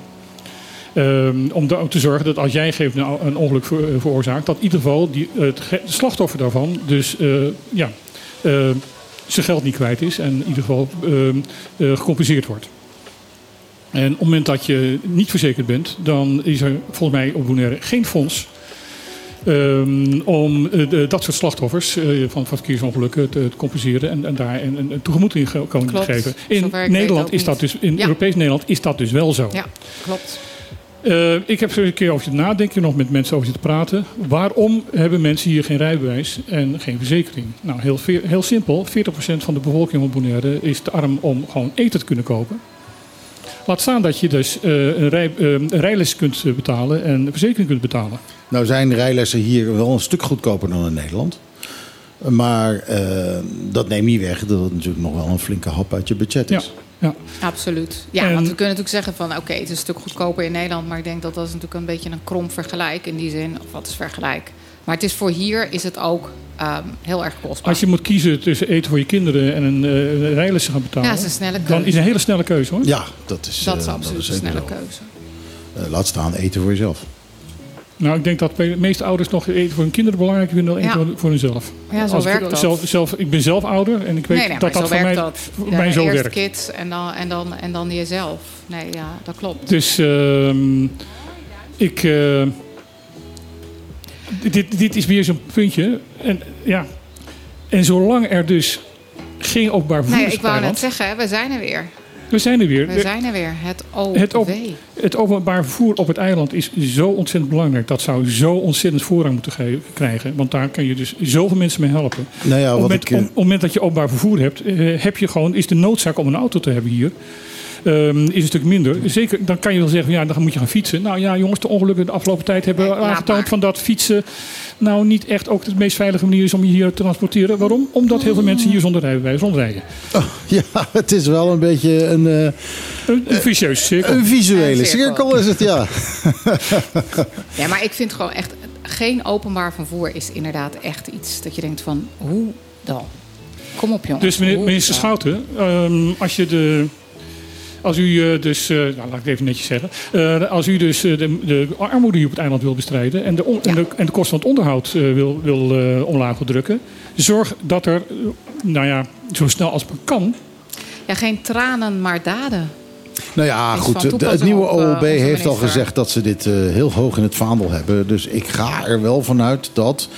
Ehm, om er ook te zorgen dat als jij geeft een, ongeluk eh, veroorzaakt, dat in ieder geval die, het ge- de slachtoffer daarvan dus eh, ja, eh, zijn geld niet kwijt is en in ieder geval ehm, eh, gecompenseerd wordt. En op het moment dat je niet verzekerd bent, dan is er volgens mij op Bonaire geen fonds Ehm, om eh, de- dat soort slachtoffers eh, van, van verkeersongelukken te, te compenseren en, en daar een, een, tegemoetkoming te geven. In Nederland is dat dus, in Ja. Europees Nederland is dat dus wel zo. Ja, klopt. Eh, ik heb er een keer over zitten nadenken, nog met mensen over zitten praten. Waarom hebben mensen hier geen rijbewijs en geen verzekering? Nou, heel, heel simpel. 40% van de bevolking van Bonaire is te arm om gewoon eten te kunnen kopen. Laat staan dat je dus eh, een, rij, eh, een rijles kunt betalen en een verzekering kunt betalen. Nou zijn rijlessen hier wel een stuk goedkoper dan in Nederland. Maar dat neemt niet weg dat het natuurlijk nog wel een flinke hap uit je budget is. ja. Absoluut. Ja, En- want we kunnen natuurlijk zeggen van oké, het is een stuk goedkoper in Nederland, maar ik denk dat dat is natuurlijk een beetje een krom vergelijk in die zin. Of wat is vergelijk? Maar het is voor hier is het ook ehm, heel erg kostbaar. Als je moet kiezen tussen eten voor je kinderen en een uh, rijlessen gaan betalen, Ja, dat is een snelle dan keuze. is een hele snelle keuze hoor. Ja, dat is, dat eh, is absoluut een zeker snelle zo. keuze. Eh, laat staan eten voor jezelf. Nou, ik denk dat de meeste ouders nog eten voor hun kinderen belangrijker vinden dan eten Ja. voor- hunzelf. Ja, zo Als ik, werkt dat. Zelf, zelf, ik ben zelf ouder en ik weet nee, nee, dat dat voor mij, dat. voor Ja, mij zo eerst werkt. kids en dan, en, dan, en dan jezelf. Nee, ja, dat klopt. Dus ehm, ik. eh, dit, dit is weer zo'n puntje. En, ja. en zolang er dus geen openbaar vervoer Nee, is ik wou net zeggen, we zijn er weer. We zijn er weer. We zijn er weer. Het OV. Het op- Het openbaar vervoer op het eiland is zo ontzettend belangrijk. Dat zou zo ontzettend voorrang moeten ge- krijgen. Want daar kun je dus zoveel mensen mee helpen. Nou ja, op, het wat moment, ik, eh, om- op het moment dat je openbaar vervoer hebt, eh, heb je gewoon, is de noodzaak om een auto te hebben hier. Ehm, is een stuk minder. Zeker, dan kan je wel zeggen, ja, dan moet je gaan fietsen. Nou ja, jongens, de ongelukken de afgelopen tijd hebben Nee, laat aangetoond van dat fietsen nou niet echt ook de meest veilige manier is om je hier te transporteren. Waarom? Omdat heel veel mensen hier zonder rijbewijs rondrijden. oh, *laughs* ja, het is wel een beetje een, eh, Een, een vicieuze cirkel. een visuele Een cirkel. cirkel is het, ja. *laughs* Ja, maar ik vind gewoon echt... Geen openbaar vervoer is inderdaad echt iets dat je denkt van... Hoe dan? Kom op, jongens. Dus meneer, minister? Schouten, ehm, als je de. Als u eh, dus, eh, nou, laat ik het even netjes zeggen. Eh, als u dus eh, de, de armoede hier op het eiland wil bestrijden en de, on- en de, en de kosten van het onderhoud eh, wil, wil eh, omlaag wil drukken, zorg dat er, eh, nou ja, zo snel als het maar kan, Ja, geen tranen, maar daden. Nou ja, goed. Het, nieuwe op, eh, OLB onze heeft al gezegd dat ze dit eh, heel hoog in het vaandel hebben. Dus ik ga er wel vanuit dat.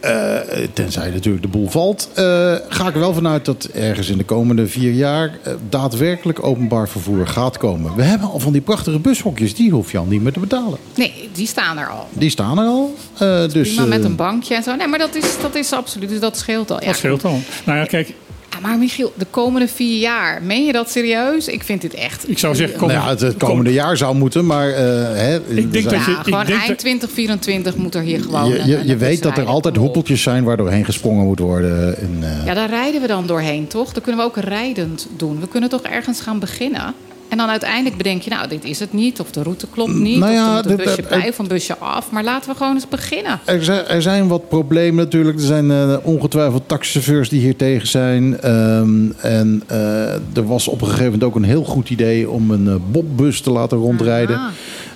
Eh, tenzij natuurlijk de boel valt. eh, ga ik er wel vanuit dat ergens in de komende vier jaar. eh, daadwerkelijk openbaar vervoer gaat komen. We hebben al van die prachtige bushokjes. Die hoef je al niet meer te betalen. Nee, die staan er al. Die staan er al. eh, dus, Prima met een bankje en zo. Nee, maar dat is, dat is absoluut. Dus dat scheelt al. Ja, dat scheelt al. Nou ja, kijk, Ja, maar Michiel, de komende vier jaar, meen je dat serieus? Ik vind dit echt... ik zou zeggen, kom, nou ja, het, het komende jaar zou moeten, maar. eh, hè, er denk zijn- dat Ja, je- ik gewoon denk eind dat- 2024 moet er hier gewoon... je, je, een je weet dat er altijd hoepeltjes zijn waar doorheen gesprongen moet worden. En, eh, Ja, daar rijden we dan doorheen, toch? Dan kunnen we ook rijdend doen. We kunnen toch ergens gaan beginnen? En dan uiteindelijk bedenk je, nou, dit is het niet. Of de route klopt niet. Nou ja, of er moet een busje eh, bij of een busje af. Maar laten we gewoon eens beginnen. Er zijn, er zijn wat problemen natuurlijk. Er zijn eh, ongetwijfeld taxichauffeurs die hier tegen zijn. Ehm, en eh, er was op een gegeven moment ook een heel goed idee om een bobbus te laten rondrijden.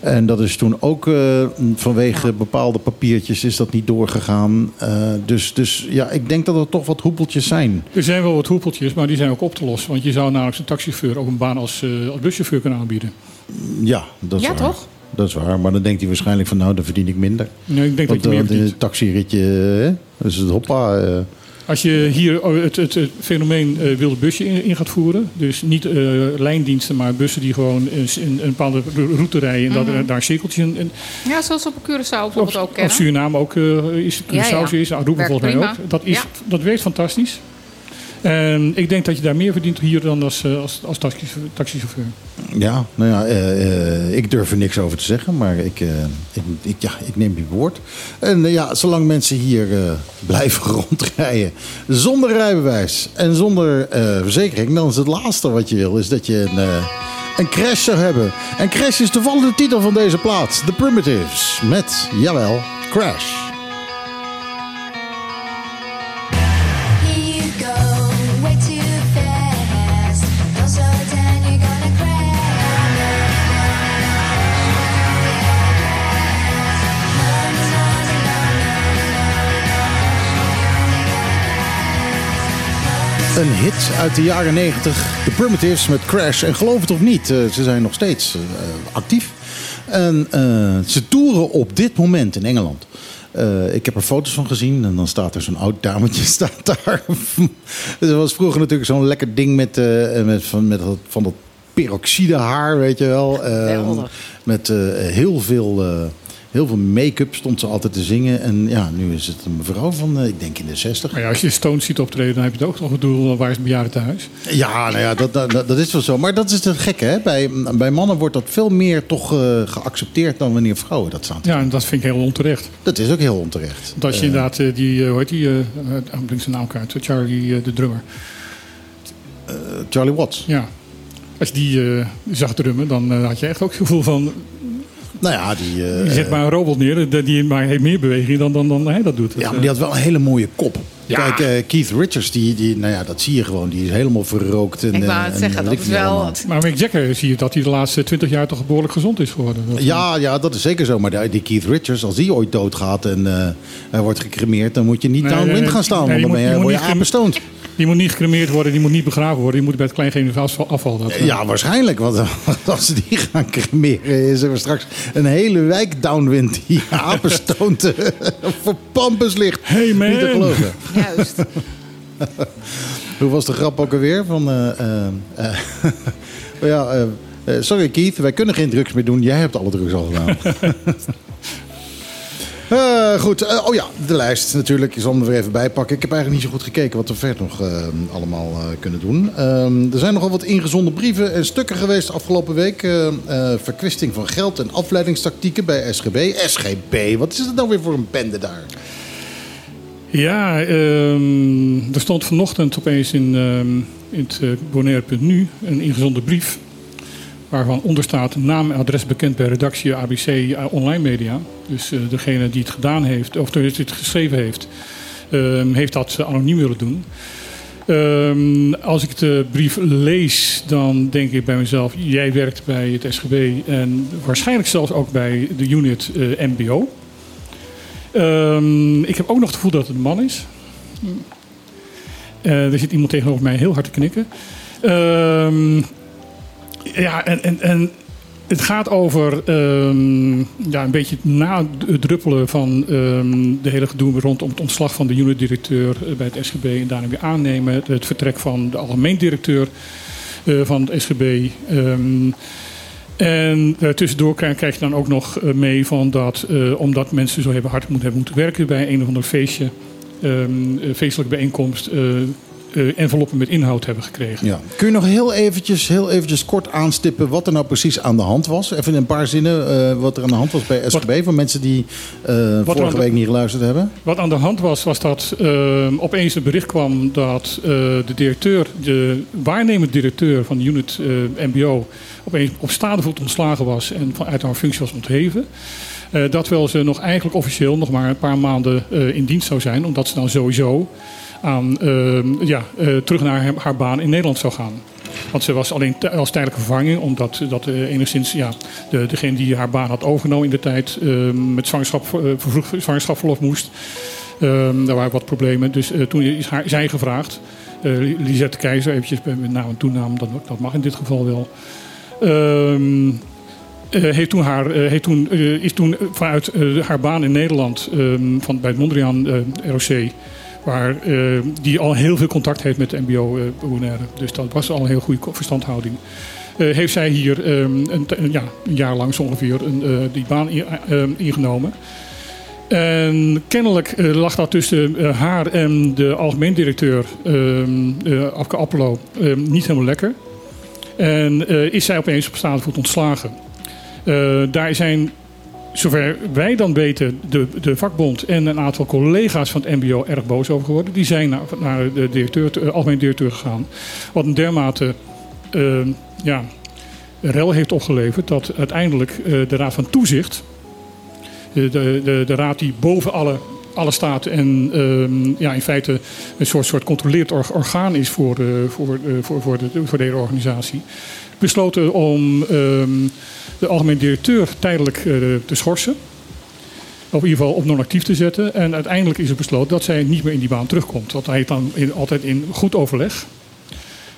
En dat is toen ook eh, vanwege bepaalde papiertjes is dat niet doorgegaan. Eh, dus, dus ja, ik denk dat er toch wat hoepeltjes zijn. Er zijn wel wat hoepeltjes, maar die zijn ook op te lossen. Want je zou namelijk een taxichauffeur ook een baan als, eh, als buschauffeur kunnen aanbieden. Ja, dat is Ja, waar. toch? Dat is waar. Maar dan denkt hij waarschijnlijk van nou, dan verdien ik minder. Nee, ik denk Want, dat je meer verdient. het taxiritje, hè, dus het hoppa. Als je hier oh, het, het, het fenomeen eh, wilde busje in, in gaat voeren, dus niet eh, lijndiensten, maar bussen die gewoon een, een, bepaalde route rijden en dat Mhm. daar een cirkeltje in. in Ja, zoals op Curaçao bijvoorbeeld ook of kennen. Suriname ook eh, is, Curaçao ja. is, Aruba volgens mij ook. Dat, is, Ja. dat werkt fantastisch. En ik denk dat je daar meer verdient hier dan als, eh, als, als taxi- taxichauffeur. Ja, nou ja, eh, eh, ik durf er niks over te zeggen, maar ik, ik, ik, ja, ik neem je woord. En ja, zolang mensen hier blijven *laughs* rondrijden zonder rijbewijs en zonder verzekering, dan is het laatste wat je wil, is dat je een, een crash zou hebben. En crash is toevallig de titel van deze plaat, The Primitives, met, jawel, Crash. Een hit uit de jaren 90. The Primitives met Crash. En geloof het of niet, eh, ze zijn nog steeds eh, actief. En eh, ze toeren op dit moment in Engeland. Ik heb er foto's van gezien en dan staat er zo'n oud dametje *laughs* staat daar. Dus er was vroeger natuurlijk zo'n lekker ding met, met, van, met dat, van dat peroxide haar, weet je wel. Eh, Geweldig. met heel veel... eh, Heel veel make-up stond ze altijd te zingen. En ja, nu is het een mevrouw van, eh, ik denk in de 60. Maar ja, als je Stones ziet optreden, dan heb je het ook nog het doel, waar is het bejaardentehuis? Ja, nou ja, dat, dat, dat is wel zo. Maar dat is het gekke, hè? Bij, bij mannen wordt dat veel meer toch eh, geaccepteerd dan wanneer vrouwen dat staan. Ja, en dat vind ik heel onterecht. Dat is ook heel onterecht. Want als je inderdaad eh, die, eh, hoe heet die, eh, eh, ik denk zijn naam kwijt, Charlie eh, de drummer. Eh, Charlie Watts. Ja. Als je die eh, zag drummen, dan eh, had je echt ook het gevoel van... Nou ja, die, eh, je zet maar een robot neer, die- maar heeft meer beweging dan, dan, dan hij dat doet. ja, maar die had wel een hele mooie kop. Ja. Kijk, eh, Keith Richards, die, die, nou ja, dat zie je gewoon. Die is helemaal verrookt. En, Ik wou eh, het en zeggen, dat is wel... Maar Mick Jagger zie je dat hij de laatste twintig jaar toch behoorlijk gezond is geworden. Dat- Ja, ja, dat is zeker zo. Maar die- Keith Richards, als die ooit doodgaat en eh, hij wordt gecremeerd... dan moet je niet Nee, downwind nee, gaan staan. Nee, want dan je ben je, moet- word je je apenstoond. Die moet niet gecremeerd worden, die moet niet begraven worden. Die moet bij het kleingeven afval. afval dat, eh. Ja, waarschijnlijk. Want als ze die gaan cremeren, is er straks een hele wijk downwind die apenstoont eh, voor pampus ligt. Hey man. Niet te geloven. Juist. *laughs* Hoe was de grap ook alweer? Van, eh, *laughs* ja, sorry Keith, wij kunnen geen drugs meer doen. Jij hebt alle drugs al gedaan. *laughs* Eh, goed, Eh, oh ja, de lijst natuurlijk. Ik zal hem er weer even bijpakken. Ik heb eigenlijk niet zo goed gekeken wat we verder nog eh, allemaal kunnen doen. Ehm, er zijn nogal wat ingezonden brieven en stukken geweest afgelopen week. Verkwisting van geld en afleidingstactieken bij SGB. SGB, wat is het nou weer voor een bende daar? Ja, ehm, er stond vanochtend opeens in, ehm, in het Bonaire.nu een ingezonden brief. Waarvan onder staat naam en adres bekend bij redactie ABC eh, Online Media. Dus eh, degene die het gedaan heeft, of die het geschreven heeft, ehm, heeft dat eh, anoniem willen doen. Ehm, als ik de brief lees, dan denk ik bij mezelf: jij werkt bij het SGB en waarschijnlijk zelfs ook bij de unit MBO. Ehm, ik heb ook nog het gevoel dat het een man is. Er zit iemand tegenover mij heel hard te knikken. Ehm, ja, en, en, en het gaat over ehm, ja, een beetje het nadruppelen van ehm, de hele gedoe rondom het ontslag van de unit-directeur eh, bij het SGB en daarna weer aannemen. Het vertrek van de algemeen directeur eh, van het SGB. Ehm, en uh, tussendoor krijg, je dan ook nog uh, mee van dat, omdat mensen zo hebben hard moeten, hebben moeten werken bij een of ander feestje, feestelijke bijeenkomst, eh, enveloppen met inhoud hebben gekregen. Ja. Kun je nog heel eventjes, heel eventjes kort aanstippen wat er nou precies aan de hand was? Even in een paar zinnen eh, wat er aan de hand was bij SGB voor mensen die eh, vorige week niet geluisterd hebben. Wat aan de hand was, was dat eh, opeens het bericht kwam dat de directeur, de waarnemend directeur van de unit MBO, opeens op staande voet ontslagen was en vanuit haar functie was ontheven. Dat wel ze nog eigenlijk officieel nog maar een paar maanden in dienst zou zijn, omdat ze dan sowieso aan, eh, ja, eh, terug naar haar, baan in Nederland zou gaan. Want ze was alleen als tijdelijke vervanging, omdat dat eh, enigszins ja, de, degene die haar baan had overgenomen in de tijd eh, met zwangerschap, vervroegd zwangerschapsverlof moest. Ehm, daar waren wat problemen. Dus toen is haar, zij gevraagd, Lisette Keizer, eventjes met naam en toenaam, dat, dat mag in dit geval wel. Ehm, heeft toen haar, heeft toen, is toen vanuit haar baan in Nederland ehm, van, bij het Mondriaan ROC, waar, eh, die al heel veel contact heeft met de MBO eh. Dus dat was al een heel goede verstandhouding. Eh, heeft zij hier ehm, een, ja, een jaar lang zo ongeveer een, die baan in- eh, ingenomen. En kennelijk lag dat tussen haar en de algemeen directeur, ehm eh, Afke Appelo, ehm, niet helemaal lekker. En is zij opeens op staande voet ontslagen. Daar zijn, zover wij dan weten, de, de vakbond en een aantal collega's van het MBO erg boos over geworden. Die zijn naar, naar de directeur, de algemeen directeur gegaan. Wat een dermate ehm, ja, rel heeft opgeleverd dat uiteindelijk eh, de Raad van Toezicht de, de, de, de raad die boven alle, alle staat en ehm, ja, in feite een soort, soort controleerd or- orgaan is voor, eh, voor, eh, voor, voor, de, voor de hele organisatie, besloten om ehm, de algemeen directeur tijdelijk eh, te schorsen. Of in ieder geval op non-actief te zetten. En uiteindelijk is er besloten dat zij niet meer in die baan terugkomt. Want hij dan in, altijd in goed overleg.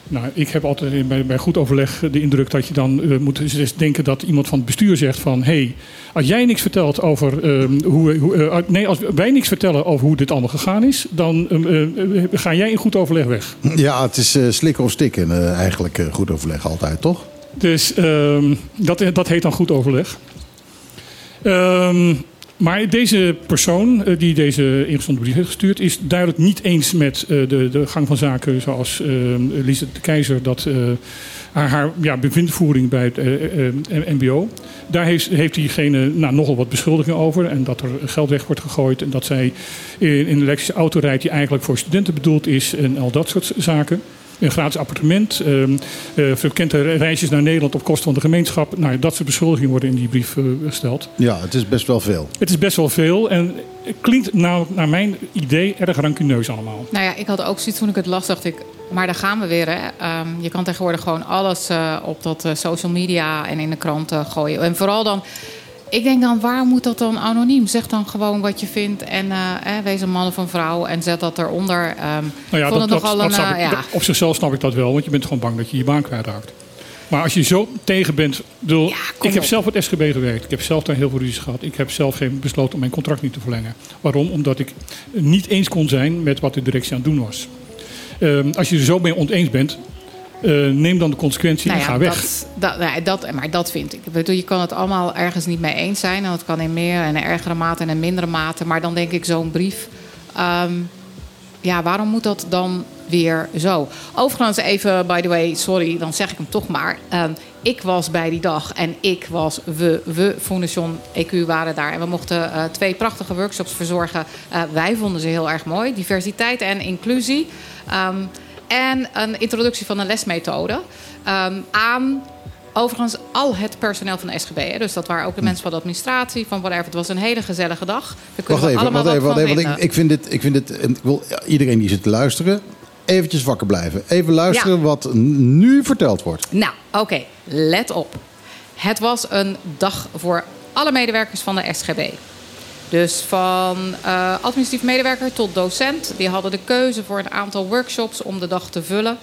Nou, ik heb altijd in- bij, goed overleg de indruk dat je dan eh, moet dus denken dat iemand van het bestuur zegt van... hé, hey, als jij niks vertelt over ehm, hoe... hoe eh, nee, als wij niks vertellen over hoe dit allemaal gegaan is... dan ehm, eh, eh, ga jij in goed overleg weg. Ja, het is slikken of stikken eigenlijk goed overleg altijd, toch? Dus ehm, dat, dat heet dan goed overleg. Ehm, maar deze persoon eh, die deze ingezonden brief heeft gestuurd... is duidelijk niet eens met eh, de, de gang van zaken zoals uh, Lise de Keizer... dat eh, haar, ja, bevindvoering bij het eh, eh, mbo... daar heeft, heeft diegene nou, nogal wat beschuldigingen over... en dat er geld weg wordt gegooid... en dat zij in, in een elektrische auto rijdt die eigenlijk voor studenten bedoeld is... en al dat soort zaken... Een gratis appartement, ehm eh, frequente reisjes naar Nederland op kosten van de gemeenschap. Nou, dat soort beschuldigingen worden in die brief eh, gesteld. Ja, het is best wel veel. Het is best wel veel en het klinkt nou, naar mijn idee erg rancuneus allemaal. Nou ja, ik had ook zoiets toen ik het las, dacht ik, maar daar gaan we weer. Hè. Ehm, je kan tegenwoordig gewoon alles eh, op dat eh, social media en in de kranten gooien. En vooral dan, ik denk dan, waar moet dat dan anoniem? Zeg dan gewoon wat je vindt en eh, eh, wees een man of een vrouw en zet dat eronder. Ehm Nou ja, dat, het dat, nogal dat een, snap ik. ja. Op zichzelf snap ik dat wel, want je bent gewoon bang dat je je baan kwijtraakt. Maar als je zo tegen bent. bedoel, Ja, ik heb op. zelf het SGB gewerkt. Ik heb zelf daar heel veel ruzies gehad. Ik heb zelf geen besloten om mijn contract niet te verlengen. Waarom? Omdat ik niet eens kon zijn met wat de directie aan het doen was. Ehm, als je er zo mee oneens bent, eh, neem dan de consequentie Nou en ja, ga weg. Dat, dat, nou ja, dat, maar dat vind ik. ik bedoel, je kan het allemaal ergens niet mee eens zijn. En dat kan in meer en ergere mate en in mindere mate. Maar dan denk ik zo'n brief. ehm, ja, waarom moet dat dan weer zo? Overigens even, by the way, sorry, dan zeg ik hem toch maar. Ehm, ik was bij die dag en ik was, we, we, Foundation EQ waren daar. En we mochten eh, twee prachtige workshops verzorgen. Eh, wij vonden ze heel erg mooi. Diversiteit en inclusie. Ehm, en een introductie van een lesmethode. ehm, aan overigens al het personeel van de SGB. Hè. Dus dat waren ook de mensen van de administratie, van whatever. Het was een hele gezellige dag. Daar kunnen Wacht we even, allemaal wacht even, wat wacht even. Want ik, vind dit, ik vind dit, en ik wil iedereen die zit te luisteren, eventjes wakker blijven. Even luisteren Ja. wat nu verteld wordt. Nou, oké, let op. Het was een dag voor alle medewerkers van de SGB. Dus van eh administratief medewerker tot docent. Die hadden de keuze voor een aantal workshops om de dag te vullen.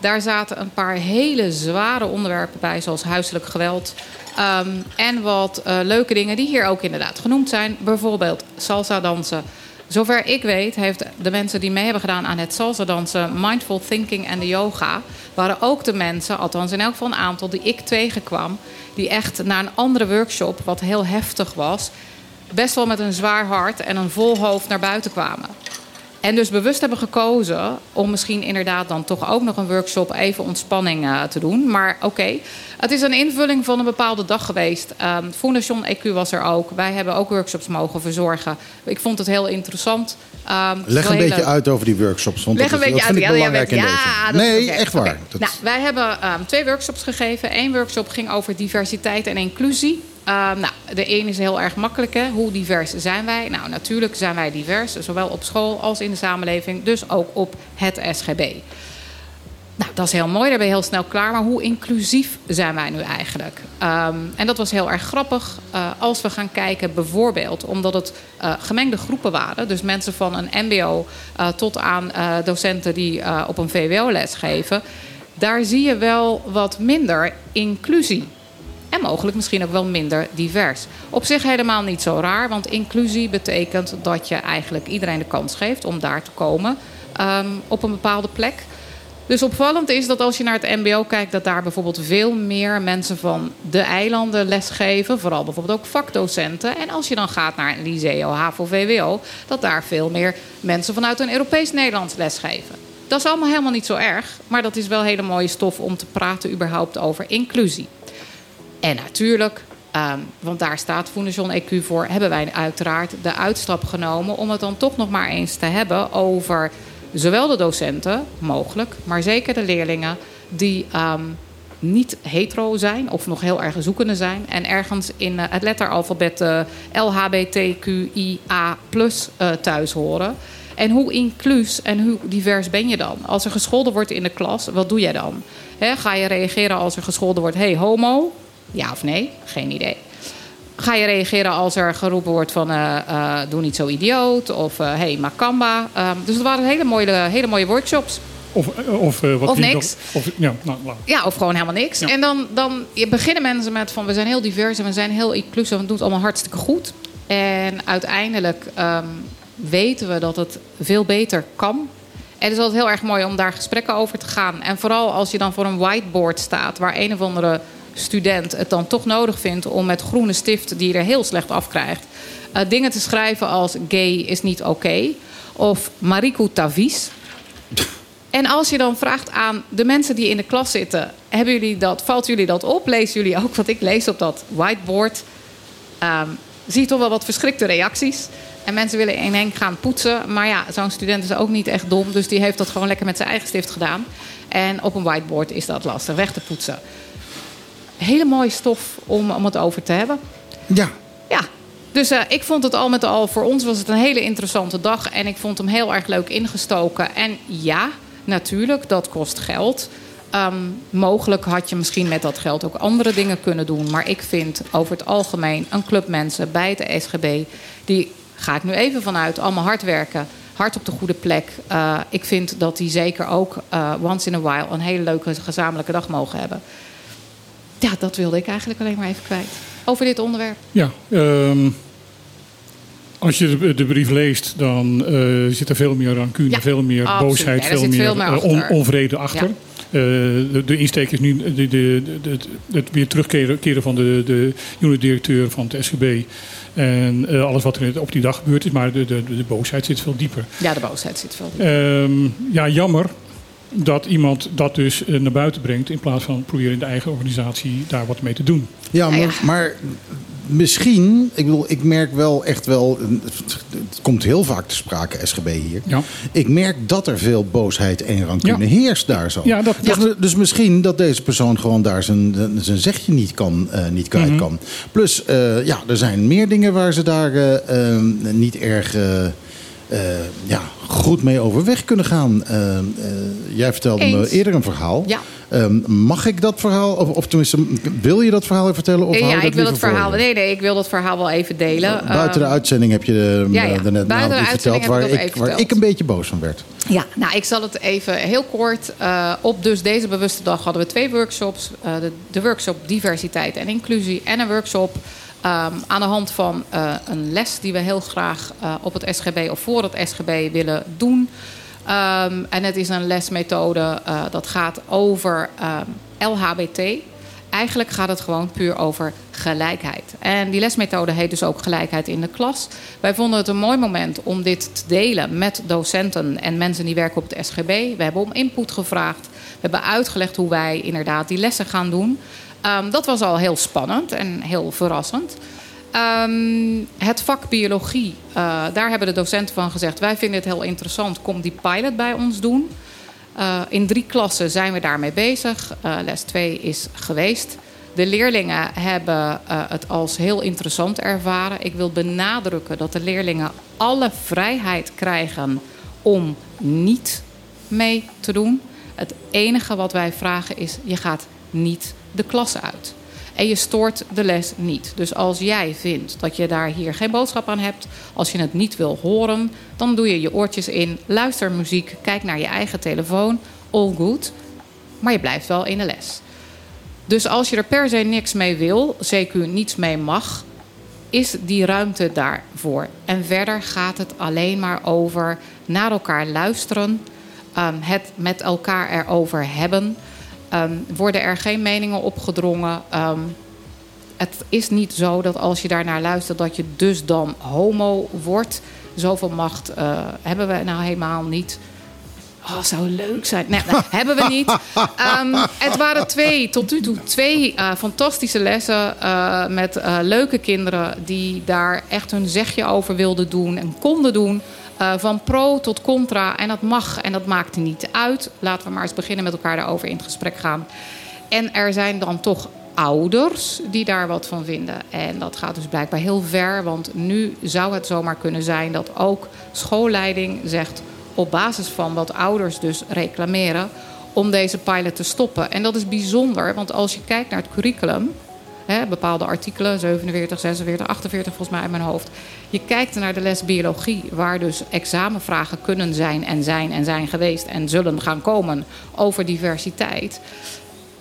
Daar zaten een paar hele zware onderwerpen bij, zoals huiselijk geweld. Ehm, en wat eh, leuke dingen die hier ook inderdaad genoemd zijn. Bijvoorbeeld salsa dansen. Zover ik weet, heeft de mensen die mee hebben gedaan aan het salsa dansen, mindful thinking en de yoga, waren ook de mensen, althans in elk geval een aantal, die ik tegenkwam, die echt naar een andere workshop, wat heel heftig was, best wel met een zwaar hart en een vol hoofd naar buiten kwamen. En dus bewust hebben gekozen om misschien inderdaad dan toch ook nog een workshop even ontspanning eh, te doen. Maar oké, het is een invulling van een bepaalde dag geweest. Ehm Fondation EQ was er ook. Wij hebben ook workshops mogen verzorgen. Ik vond het heel interessant. Ehm, Leg een beetje uit over die workshops. Want Leg dat, een beetje uit. vind ik Ja, belangrijk ja, in ja, deze. dat Nee, echt waar. Dat- Nou, wij hebben ehm, twee workshops gegeven. Eén workshop ging over diversiteit en inclusie. Ehm, nou, de een is heel erg makkelijk. Hè? Hoe divers zijn wij? Nou, natuurlijk zijn wij divers. Zowel op school als in de samenleving. Dus ook op het SGB. Nou, dat is heel mooi, daar ben je heel snel klaar. Maar hoe inclusief zijn wij nu eigenlijk? Ehm, en dat was heel erg grappig. eh, als we gaan kijken, bijvoorbeeld, omdat het eh, gemengde groepen waren. Dus mensen van een MBO eh, tot aan docenten die op een VWO-les geven. Daar zie je wel wat minder inclusie. En mogelijk misschien ook wel minder divers. Op zich helemaal niet zo raar, want inclusie betekent dat je eigenlijk iedereen de kans geeft om daar te komen ehm, op een bepaalde plek. Dus opvallend is dat als je naar het MBO kijkt, dat daar bijvoorbeeld veel meer mensen van de eilanden lesgeven. Vooral bijvoorbeeld ook vakdocenten. En als je dan gaat naar een Liceo, HAVO, VWO, dat daar veel meer mensen vanuit een Europees Nederlands lesgeven. Dat is allemaal helemaal niet zo erg, maar dat is wel hele mooie stof om te praten überhaupt over inclusie. En natuurlijk, ehm, want daar staat Fondation EQ voor, hebben wij uiteraard de uitstap genomen om het dan toch nog maar eens te hebben over zowel de docenten, mogelijk, maar zeker de leerlingen die ehm, niet hetero zijn of nog heel erg zoekende zijn en ergens in eh, het letteralfabet eh, LHBTQIA eh, thuis horen. En hoe inclus en hoe divers ben je dan? Als er gescholden wordt in de klas, wat doe jij dan? Ga je reageren als er gescholden wordt, hey homo? Ja of nee? Geen idee. Ga je reageren als er geroepen wordt van eh, eh, doe niet zo idioot of eh, hey makamba? Ehm, dus het waren hele mooie, hele mooie workshops. Of, of, wat Of niks. nog- Of, ja, nou. Ja, of gewoon helemaal niks. Ja. En dan, dan beginnen mensen met van we zijn heel divers en we zijn heel inclusief en we doen het allemaal hartstikke goed. En uiteindelijk ehm, weten we dat het veel beter kan. En het is altijd heel erg mooi om daar gesprekken over te gaan. En vooral als je dan voor een whiteboard staat waar een of andere student het dan toch nodig vindt om met groene stift die je er heel slecht afkrijgt, eh dingen te schrijven als gay is niet oké. Of Mariku Tavis. En als je dan vraagt aan de mensen die in de klas zitten: hebben jullie dat, valt jullie dat op? Lezen jullie ook wat ik lees op dat whiteboard? Ehm, zie je toch wel wat verschrikte reacties. En mensen willen in Henk gaan poetsen. Maar ja, zo'n student is ook niet echt dom. Dus die heeft dat gewoon lekker met zijn eigen stift gedaan. En op een whiteboard is dat lastig weg te poetsen. Hele mooie stof om, om het over te hebben. Ja, Ja, dus eh, ik vond het al met al, voor ons was het een hele interessante dag. En ik vond hem heel erg leuk ingestoken. En ja, natuurlijk, dat kost geld. Ehm, mogelijk had je misschien met dat geld ook andere dingen kunnen doen. Maar ik vind over het algemeen een club mensen bij het SGB... die, ga ik nu even vanuit, allemaal hard werken... hard op de goede plek. Eh, ik vind dat die zeker ook eh, once in a while... een hele leuke gezamenlijke dag mogen hebben. Ja, dat wilde ik eigenlijk alleen maar even kwijt. Over dit onderwerp. Ja, ehm, als je de, de brief leest, dan eh, zit er veel meer rancune, Ja, veel meer absoluut. boosheid, veel meer, veel meer eh, on- onvrede achter. Ja. Eh, de, de insteek is nu de, de, het weer terugkeren keren van de, de unitdirecteur van het SGB. En alles wat er op die dag gebeurd is. Maar de, de, de boosheid zit veel dieper. Ja, de boosheid zit veel. Ehm, ja, jammer dat iemand dat dus eh, naar buiten brengt... in plaats van proberen in de eigen organisatie daar wat mee te doen. ja, maar, ja. maar misschien, ik bedoel, ik merk wel echt wel, het komt heel vaak te sprake, SGB hier. Ja. Ik merk dat er veel boosheid en rancune Ja. heerst daar zo. Ja, dat- dus, dus misschien dat deze persoon gewoon daar zijn, zijn zegje niet, kan, eh, niet kwijt Mhm. kan. Plus, eh, ja, er zijn meer dingen waar ze daar eh, eh, niet erg eh, eh, ja, goed mee overweg kunnen gaan. Eh, eh, jij vertelde me eerder een verhaal. Ja. Ehm, mag ik dat verhaal, of, of tenminste, wil je dat verhaal even vertellen? Of ja, ik wil het verhaal. Nee, nee, ik wil dat verhaal wel even delen. Buiten de Ehm, uitzending heb je de, ja, ja. eh, daarnet Buiten de verteld waar ik waar verteld. ik een beetje boos van werd. Ja, nou, ik zal het even heel kort. eh, op dus deze bewuste dag hadden we twee workshops. Eh, de, de workshop diversiteit en inclusie. En een workshop ehm, aan de hand van eh, een les die we heel graag eh, op het SGB of voor het SGB willen doen. Ehm, en het is een lesmethode eh, dat gaat over ehm, LHBT. Eigenlijk gaat het gewoon puur over gelijkheid. En die lesmethode heet dus ook gelijkheid in de klas. Wij vonden het een mooi moment om dit te delen met docenten en mensen die werken op het SGB. We hebben om input gevraagd. We hebben uitgelegd hoe wij inderdaad die lessen gaan doen. Ehm, dat was al heel spannend en heel verrassend. Ehm, het vak biologie, eh, daar hebben de docenten van gezegd... wij vinden het heel interessant, kom die pilot bij ons doen. Uh, in drie klassen zijn we daarmee bezig. Uh, les 2 is geweest. De leerlingen hebben het als heel interessant ervaren. Ik wil benadrukken dat de leerlingen alle vrijheid krijgen om niet mee te doen. Het enige wat wij vragen is: je gaat niet de klas uit. En je stoort de les niet. Dus als jij vindt dat je daar hier geen boodschap aan hebt, als je het niet wil horen, dan doe je je oortjes in, luister muziek, kijk naar je eigen telefoon, all good. Maar je blijft wel in de les. Dus als je er per se niks mee wil, CQ niets mee mag, is die ruimte daarvoor. En verder gaat het alleen maar over naar elkaar luisteren, um, het met elkaar erover hebben. Um, worden er geen meningen opgedrongen. Um, het is niet zo dat als je daarnaar luistert, dat je dus dan homo wordt. Zoveel macht uh, hebben we nou helemaal niet. Oh, zou leuk zijn. Nee, *laughs* hebben we niet. Um, het waren twee, tot nu toe, twee uh, fantastische lessen uh, met leuke kinderen die daar echt hun zegje over wilden doen en konden doen. Uh, van pro tot contra. En dat mag en dat maakt niet uit. Laten we maar eens beginnen met elkaar daarover in gesprek gaan. En er zijn dan toch ouders die daar wat van vinden. En dat gaat dus blijkbaar heel ver. Want nu zou het zomaar kunnen zijn dat ook schoolleiding zegt... op basis van wat ouders dus reclameren... om deze pilot te stoppen. En dat is bijzonder, want als je kijkt naar het curriculum... Bepaalde artikelen, 47, 46, 48 volgens mij in mijn hoofd. Je kijkt naar de les biologie, waar dus examenvragen kunnen zijn en zijn en zijn geweest en zullen gaan komen over diversiteit.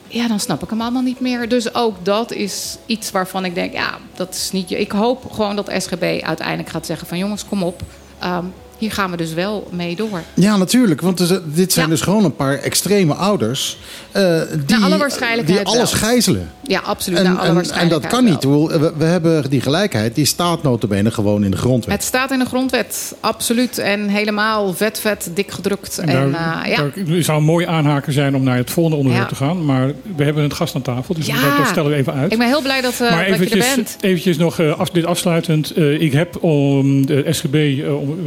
Ja, dan snap ik hem allemaal niet meer. Dus ook dat is iets waarvan ik denk, ja, dat is niet. Ik hoop gewoon dat SGB uiteindelijk gaat zeggen: van jongens, kom op. Um, hier gaan we dus wel mee door. Ja, natuurlijk. Want dit zijn ja. dus gewoon een paar extreme ouders. Uh, die, alle waarschijnlijkheid die alles wel. gijzelen. Ja, absoluut. En, naar alle en, en waarschijnlijkheid dat kan niet. We, we hebben die gelijkheid, die staat notabene gewoon in de grondwet. Het staat in de grondwet, absoluut. En helemaal vet, vet, dik gedrukt. En, en daar, uh, ja. daar zou een mooi aanhaken zijn om naar het volgende onderwerp Ja. te gaan. Maar we hebben een gast aan tafel, dus Ja. dat, dat stellen we even uit. Ik ben heel blij dat, uh, maar dat je er eventjes, bent. eventjes nog uh, af, dit afsluitend. Uh, ik heb om de SGB uh, om,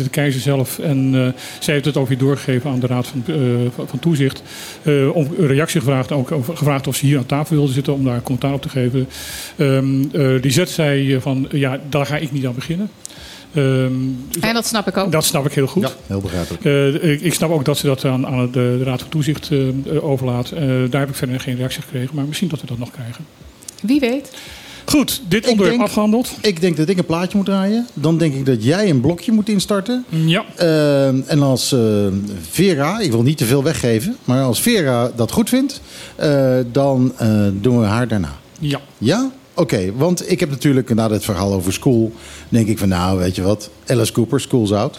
Lisette Keizer zelf en uh, zij heeft het ook weer doorgegeven aan de Raad van, uh, van, Toezicht. Uh, om een reactie gevraagd, ook over- gevraagd of ze hier aan tafel wilde zitten om daar een commentaar op te geven. Um, uh, Lisette zei van ja, daar ga ik niet aan beginnen. Um, En dat snap ik ook. dat snap ik heel goed. Ja, heel begrijpelijk. Uh, ik, ik snap ook dat ze dat aan, aan de, de Raad van Toezicht uh, overlaat. Uh, daar heb ik verder geen reactie gekregen, maar misschien dat we dat nog krijgen. Wie weet. Goed, dit Ik onderwerp denk- afgehandeld. Ik denk dat ik een plaatje moet draaien. Dan denk ik dat jij een blokje moet instarten. Ja, Uh, en als uh, Vera, ik wil niet te veel weggeven, maar als Vera dat goed vindt, uh, dan doen we haar daarna. ja. Ja? Oké, want ik heb natuurlijk na dit verhaal over school, denk ik van nou, weet je wat, Alice Cooper, School's Out.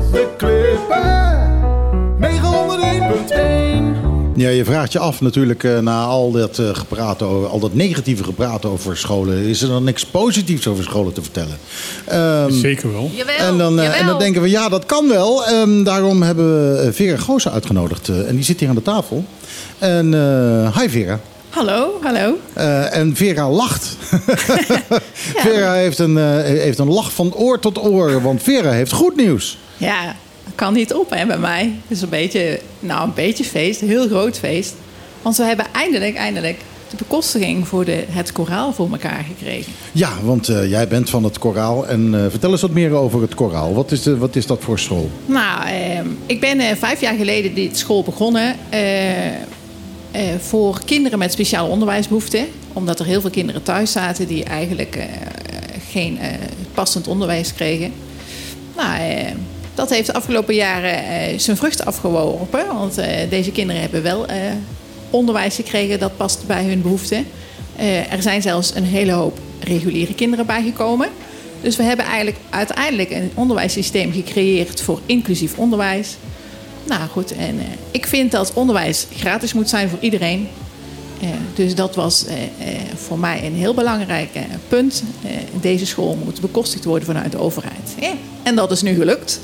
Ja, je vraagt je af natuurlijk eh, na al dat, eh, gepraat over, al dat negatieve gepraat over scholen. Is er dan niks positiefs over scholen te vertellen? Ehm, Zeker wel. Jawel, en, dan, eh, en dan denken we, ja, dat kan wel. Ehm, daarom hebben we Vera Goosen uitgenodigd. eh, en die zit hier aan de tafel. En eh, hi Vera. Hallo, hallo. Eh, en Vera lacht. *laughs* *laughs* Vera heeft een, eh, heeft een lach van oor tot oor. Want Vera heeft goed nieuws. Ja, kan niet op hè, bij mij. Het is een beetje, nou een beetje feest, een heel groot feest. Want we hebben eindelijk, eindelijk de bekostiging voor de, het koraal voor elkaar gekregen. Ja, want eh, jij bent van het koraal. En eh, vertel eens wat meer over het koraal. Wat is, de, wat is dat voor school? Nou, ehm, ik ben eh, vijf jaar geleden dit school begonnen voor kinderen met speciale onderwijsbehoeften. Omdat er heel veel kinderen thuis zaten die eigenlijk geen passend onderwijs kregen. Nou, eh, dat heeft de afgelopen jaren eh, zijn vruchten afgeworpen. Want eh, deze kinderen hebben wel eh, onderwijs gekregen dat past bij hun behoeften. Eh, er zijn zelfs een hele hoop reguliere kinderen bijgekomen. Dus we hebben eigenlijk uiteindelijk een onderwijssysteem gecreëerd voor inclusief onderwijs. Nou goed, en ik vind dat onderwijs gratis moet zijn voor iedereen. Dus dat was voor mij een heel belangrijk punt. Deze school moet bekostigd worden vanuit de overheid. En dat is nu gelukt.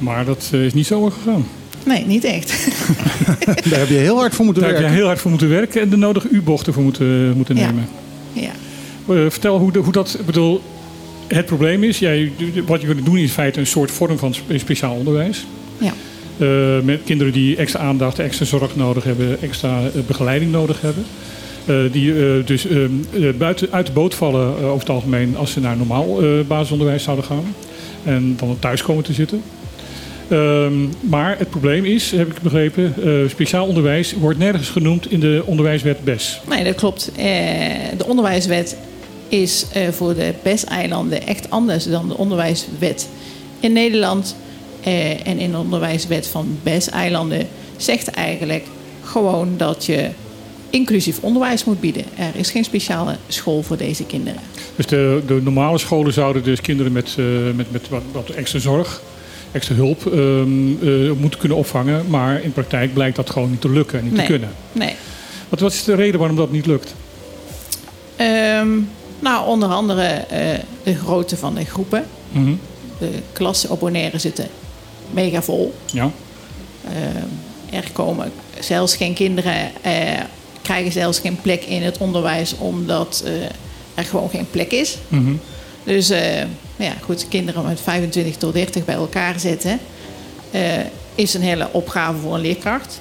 Maar dat eh, is niet zo gegaan. Nee, niet echt. *laughs* Daar heb je heel hard voor moeten Daar heb je werken. heel hard voor moeten werken en de nodige U-bochten voor moeten, moeten Ja. nemen. ja. Eh, vertel hoe, de- hoe dat. Ik bedoel, het probleem is, jij, wat je kunt doen is in feite een soort vorm van spe- speciaal onderwijs. Ja. Eh, met kinderen die extra aandacht, extra zorg nodig hebben, extra eh, begeleiding nodig hebben. Eh, die eh, dus ehm, eh, buiten, uit de boot vallen eh, over het algemeen als ze naar normaal eh, basisonderwijs zouden gaan. En dan thuis komen te zitten. Ehm, maar het probleem is, heb ik begrepen, eh, speciaal onderwijs wordt nergens genoemd in de onderwijswet BES. Nee, dat klopt. Eh, de onderwijswet is eh, voor de BES-eilanden echt anders dan de onderwijswet in Nederland. En in de onderwijswet van BES-eilanden zegt eigenlijk gewoon dat je inclusief onderwijs moet bieden. Er is geen speciale school voor deze kinderen. Dus de, de normale scholen zouden dus kinderen met, met, met wat, wat extra zorg, extra hulp ehm, eh, moeten kunnen opvangen. Maar in praktijk blijkt dat gewoon niet te lukken en niet Nee. te kunnen. Nee. Wat, wat is de reden waarom dat niet lukt? Ehm, nou, onder andere eh, de grootte van de groepen. Mhm. De klassen op Bonaire zitten mega vol. Ja. Eh, er komen zelfs geen kinderen, eh, krijgen zelfs geen plek in het onderwijs omdat er gewoon geen plek is. Mhm. Dus eh, ja, goed, kinderen met 25 tot 30 bij elkaar zetten eh, is een hele opgave voor een leerkracht.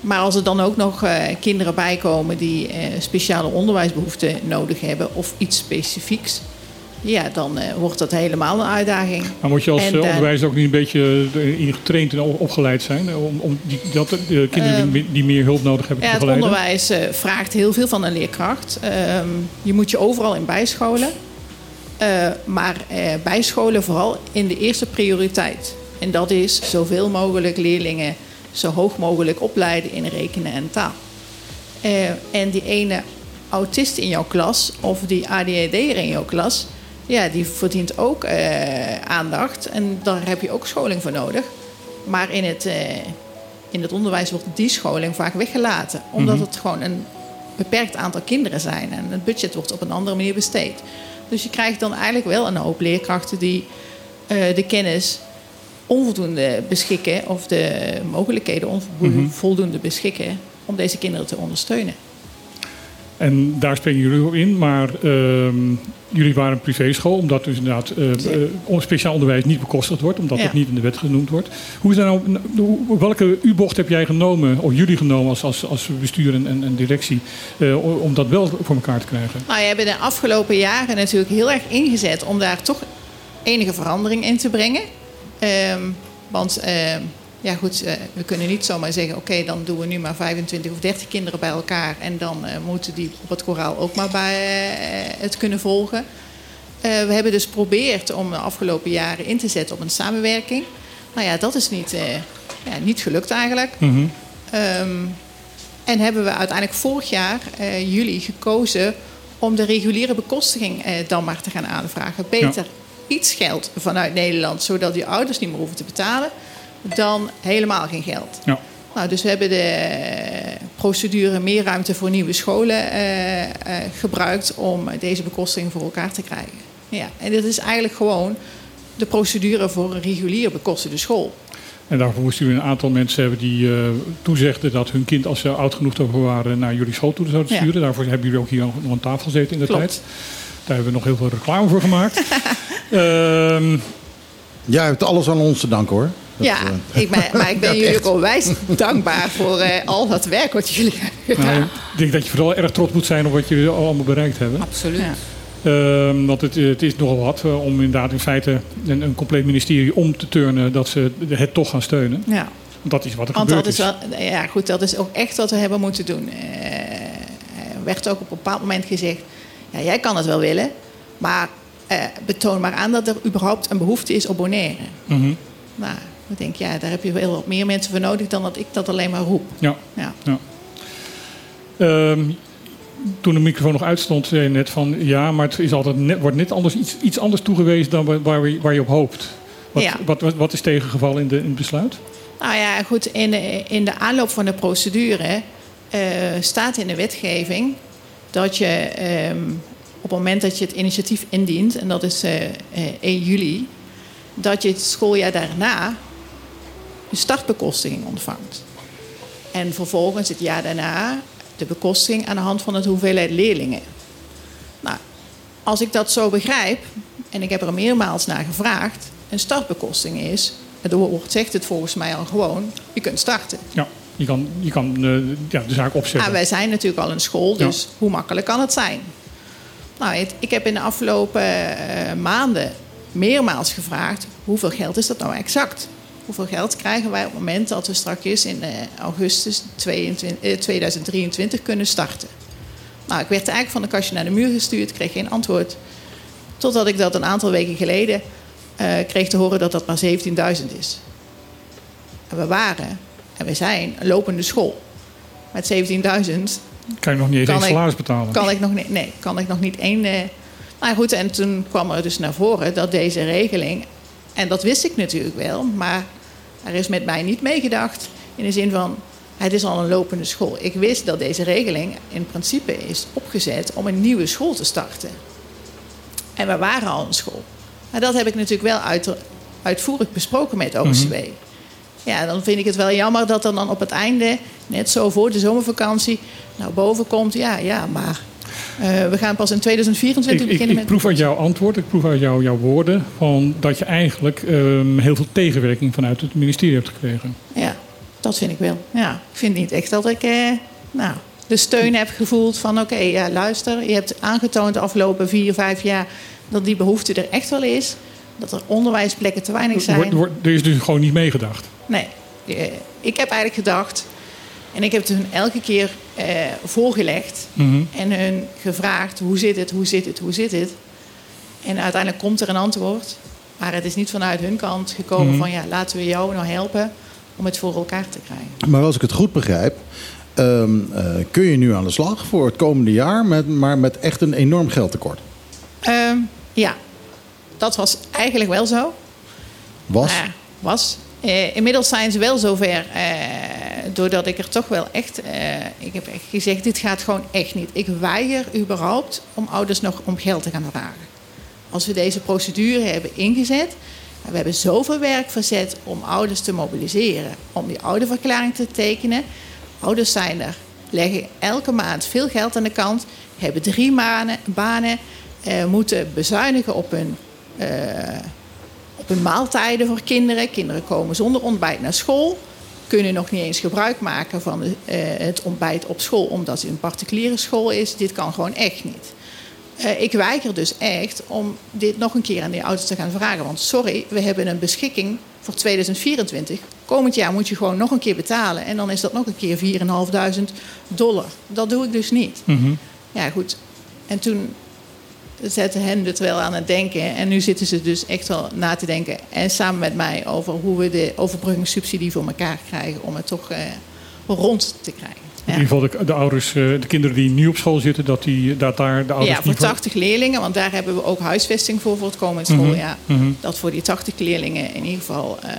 Maar als er dan ook nog eh, kinderen bijkomen die eh, speciale onderwijsbehoeften nodig hebben of iets specifieks, ja, dan wordt dat helemaal een uitdaging. Maar moet je als En daar- onderwijzer ook niet een beetje in getraind en op- opgeleid zijn? Om, om die, dat, de kinderen die, die meer hulp nodig hebben Ehm, Ja, te het begeleiden? onderwijs vraagt heel veel van een leerkracht. Ehm, je moet je overal in bijscholen. Eh, maar eh, bijscholen vooral in de eerste prioriteit. En dat is zoveel mogelijk leerlingen zo hoog mogelijk opleiden in rekenen en taal. Eh, en die ene autist in jouw klas of die ADHD'er in jouw klas... ja, die verdient ook aandacht. En daar heb je ook scholing voor nodig. Maar in het, in het onderwijs wordt die scholing vaak weggelaten. Omdat Mhm. het gewoon een beperkt aantal kinderen zijn. En het budget wordt op een andere manier besteed. Dus je krijgt dan eigenlijk wel een hoop leerkrachten die eh, de kennis onvoldoende beschikken. Of de mogelijkheden onvoldoende beschikken om deze kinderen te ondersteunen. En daar springen jullie op in, maar ehm, jullie waren een privéschool, omdat dus inderdaad on- speciaal onderwijs niet bekostigd wordt, omdat Ja. het niet in de wet genoemd wordt. Hoe is daar nou, hoe- welke U-bocht heb jij genomen, of jullie genomen als, als, als bestuur en, en, directie, eh, om- dat wel voor elkaar te krijgen? Nou, je hebt de afgelopen jaren natuurlijk heel erg ingezet om daar toch enige verandering in te brengen. Ehm, want ehm, ja, goed, eh, we kunnen niet zomaar zeggen: oké, dan doen we nu maar 25 of 30 kinderen bij elkaar en dan eh, moeten die op het koraal ook maar bij eh, het kunnen volgen. We hebben dus geprobeerd om de afgelopen jaren in te zetten op een samenwerking. Nou ja, dat is niet, ja, niet gelukt eigenlijk. Mhm. Ehm, en hebben we uiteindelijk vorig jaar, juli, gekozen om de reguliere bekostiging dan maar te gaan aanvragen. Beter iets geld vanuit Nederland, zodat die ouders niet meer hoeven te betalen, dan helemaal geen geld. Ja. Nou, dus we hebben de procedure meer ruimte voor nieuwe scholen eh, eh, gebruikt om deze bekostiging voor elkaar te krijgen. Ja, en dit is eigenlijk gewoon de procedure voor een regulier bekostigde school. En daarvoor moesten jullie een aantal mensen hebben die eh, toezegden dat hun kind, als ze oud genoeg daarvoor waren, naar jullie school toe zouden Ja. sturen. Daarvoor hebben jullie ook hier nog aan tafel gezeten in de Klopt. tijd. Daar hebben we nog heel veel reclame voor gemaakt. *laughs* Ehm, Jij hebt alles aan ons te danken hoor. Dat, ja, eh, ik ben, maar ik ben *laughs* jullie echt. ook onwijs dankbaar voor eh, al dat werk wat jullie hebben nou, gedaan. ik denk dat je vooral erg trots moet zijn op wat jullie allemaal bereikt hebben. Absoluut. Ja. Ehm, want het, het is nogal wat eh, om inderdaad in feite een, een compleet ministerie om te turnen dat ze het toch gaan steunen. Ja, Want dat is wat er want gebeurd dat is, wel, ja, goed, dat is ook echt wat we hebben moeten doen. Eh, Er werd ook op een bepaald moment gezegd: ja, jij kan het wel willen, maar eh, betoon maar aan dat er überhaupt een behoefte is op Bonaire. Mhm. Nou, ik denk, ja, daar heb je wel wat meer mensen voor nodig dan dat ik dat alleen maar roep. Ja. Ja. Ja. Ehm, toen de microfoon nog uitstond, zei je net van ja, maar het is altijd net, wordt net anders, iets, iets anders toegewezen dan waar, waar, je- waar je op hoopt. Wat, Ja. wat, wat, wat is tegengevallen in, de, in het besluit? Nou ja, goed, in de, in de aanloop van de procedure eh, staat in de wetgeving dat je ehm, op het moment dat je het initiatief indient, en dat is eh, 1 juli, dat je het schooljaar daarna een startbekostiging ontvangt. En vervolgens het jaar daarna de bekostiging aan de hand van het hoeveelheid leerlingen. Nou, als ik dat zo begrijp, en ik heb er meermaals naar gevraagd, een startbekostiging is, het woord zegt het volgens mij al gewoon, je kunt starten. Ja, je kan, je kan eh, ja, de zaak opzetten. Nou, wij zijn natuurlijk al een school, dus hoe makkelijk kan het zijn? Nou, het- ik heb in de afgelopen eh, maanden meermaals gevraagd: hoeveel geld is dat nou exact? Hoeveel geld krijgen wij op het moment dat we straks in eh, augustus 22, eh, 2023 kunnen starten? Nou, ik werd eigenlijk van de kastje naar de muur gestuurd, kreeg geen antwoord. Totdat ik dat een aantal weken geleden eh, kreeg te horen dat dat maar 17.000 is. En we waren, en we zijn, een lopende school. Met 17.000 kan je nog niet eens salaris betalen. kan ik nog niet, nee, kan ik nog niet één. nou goed, en toen kwam er dus naar voren dat deze regeling, en dat wist ik natuurlijk wel, maar er is met mij niet meegedacht in de zin van het is al een lopende school. Ik wist dat deze regeling in principe is opgezet om een nieuwe school te starten. En we waren al een school. Maar dat heb ik natuurlijk wel uit, uitvoerig besproken met OCW. Ja, dan vind ik het wel jammer dat er dan op het einde, net zo voor de zomervakantie, nou boven komt, ja, ja, maar eh, we gaan pas in 2024 Ik, ik, beginnen ik met... proef uit jouw antwoord, ik proef uit jou, jouw woorden, van dat je eigenlijk ehm, heel veel tegenwerking vanuit het ministerie hebt gekregen. Ja, dat vind ik wel. Ja, ik vind niet echt dat ik eh, nou, de steun heb gevoeld van oké, ja, luister, je hebt aangetoond de afgelopen vier, vijf jaar dat die behoefte er echt wel is. Dat er onderwijsplekken te weinig zijn. Er is dus gewoon niet meegedacht. Nee, eh, ik heb eigenlijk gedacht, en ik heb het hun elke keer eh, voorgelegd Mhm. en hun gevraagd: hoe zit het, hoe zit het, hoe zit het? En uiteindelijk komt er een antwoord, maar het is niet vanuit hun kant gekomen Mhm. van ja, laten we jou nou helpen om het voor elkaar te krijgen. Maar als ik het goed begrijp, ehm, eh, kun je nu aan de slag voor het komende jaar, met, maar met echt een enorm geldtekort. Ehm, ja, dat was eigenlijk wel zo. Was? Ja, was. Eh, inmiddels zijn ze wel zover eh, doordat ik er toch wel echt... eh, ik heb echt gezegd, dit gaat gewoon echt niet. Ik weiger überhaupt om ouders nog om geld te gaan vragen. Als we deze procedure hebben ingezet... we hebben zoveel werk verzet om ouders te mobiliseren... om die ouderverklaring te tekenen. Ouders zijn er, leggen elke maand veel geld aan de kant... hebben drie banen, eh, moeten bezuinigen op hun... eh, op hun maaltijden voor kinderen. Kinderen komen zonder ontbijt naar school. Kunnen nog niet eens gebruik maken van de, eh, het ontbijt op school, omdat het een particuliere school is. Dit kan gewoon echt niet. Eh, ik weiger dus echt om dit nog een keer aan die ouders te gaan vragen. Want sorry, we hebben een beschikking voor 2024. Komend jaar moet je gewoon nog een keer betalen. En dan is dat nog een keer 4.500 dollar. Dat doe ik dus niet. Ja, goed. En toen zetten hen het wel aan het denken. En nu zitten ze dus echt wel na te denken. En samen met mij over hoe we de overbruggingssubsidie voor elkaar krijgen. Om het toch eh, rond te krijgen. In ieder geval de, de ouders, eh, de kinderen die nu op school zitten, dat, die, dat daar de ouders Ja, voor niet voor- 80 leerlingen, want daar hebben we ook huisvesting voor voor het komend Mhm, schooljaar. mhm. Dat voor die 80 leerlingen in ieder geval. eh,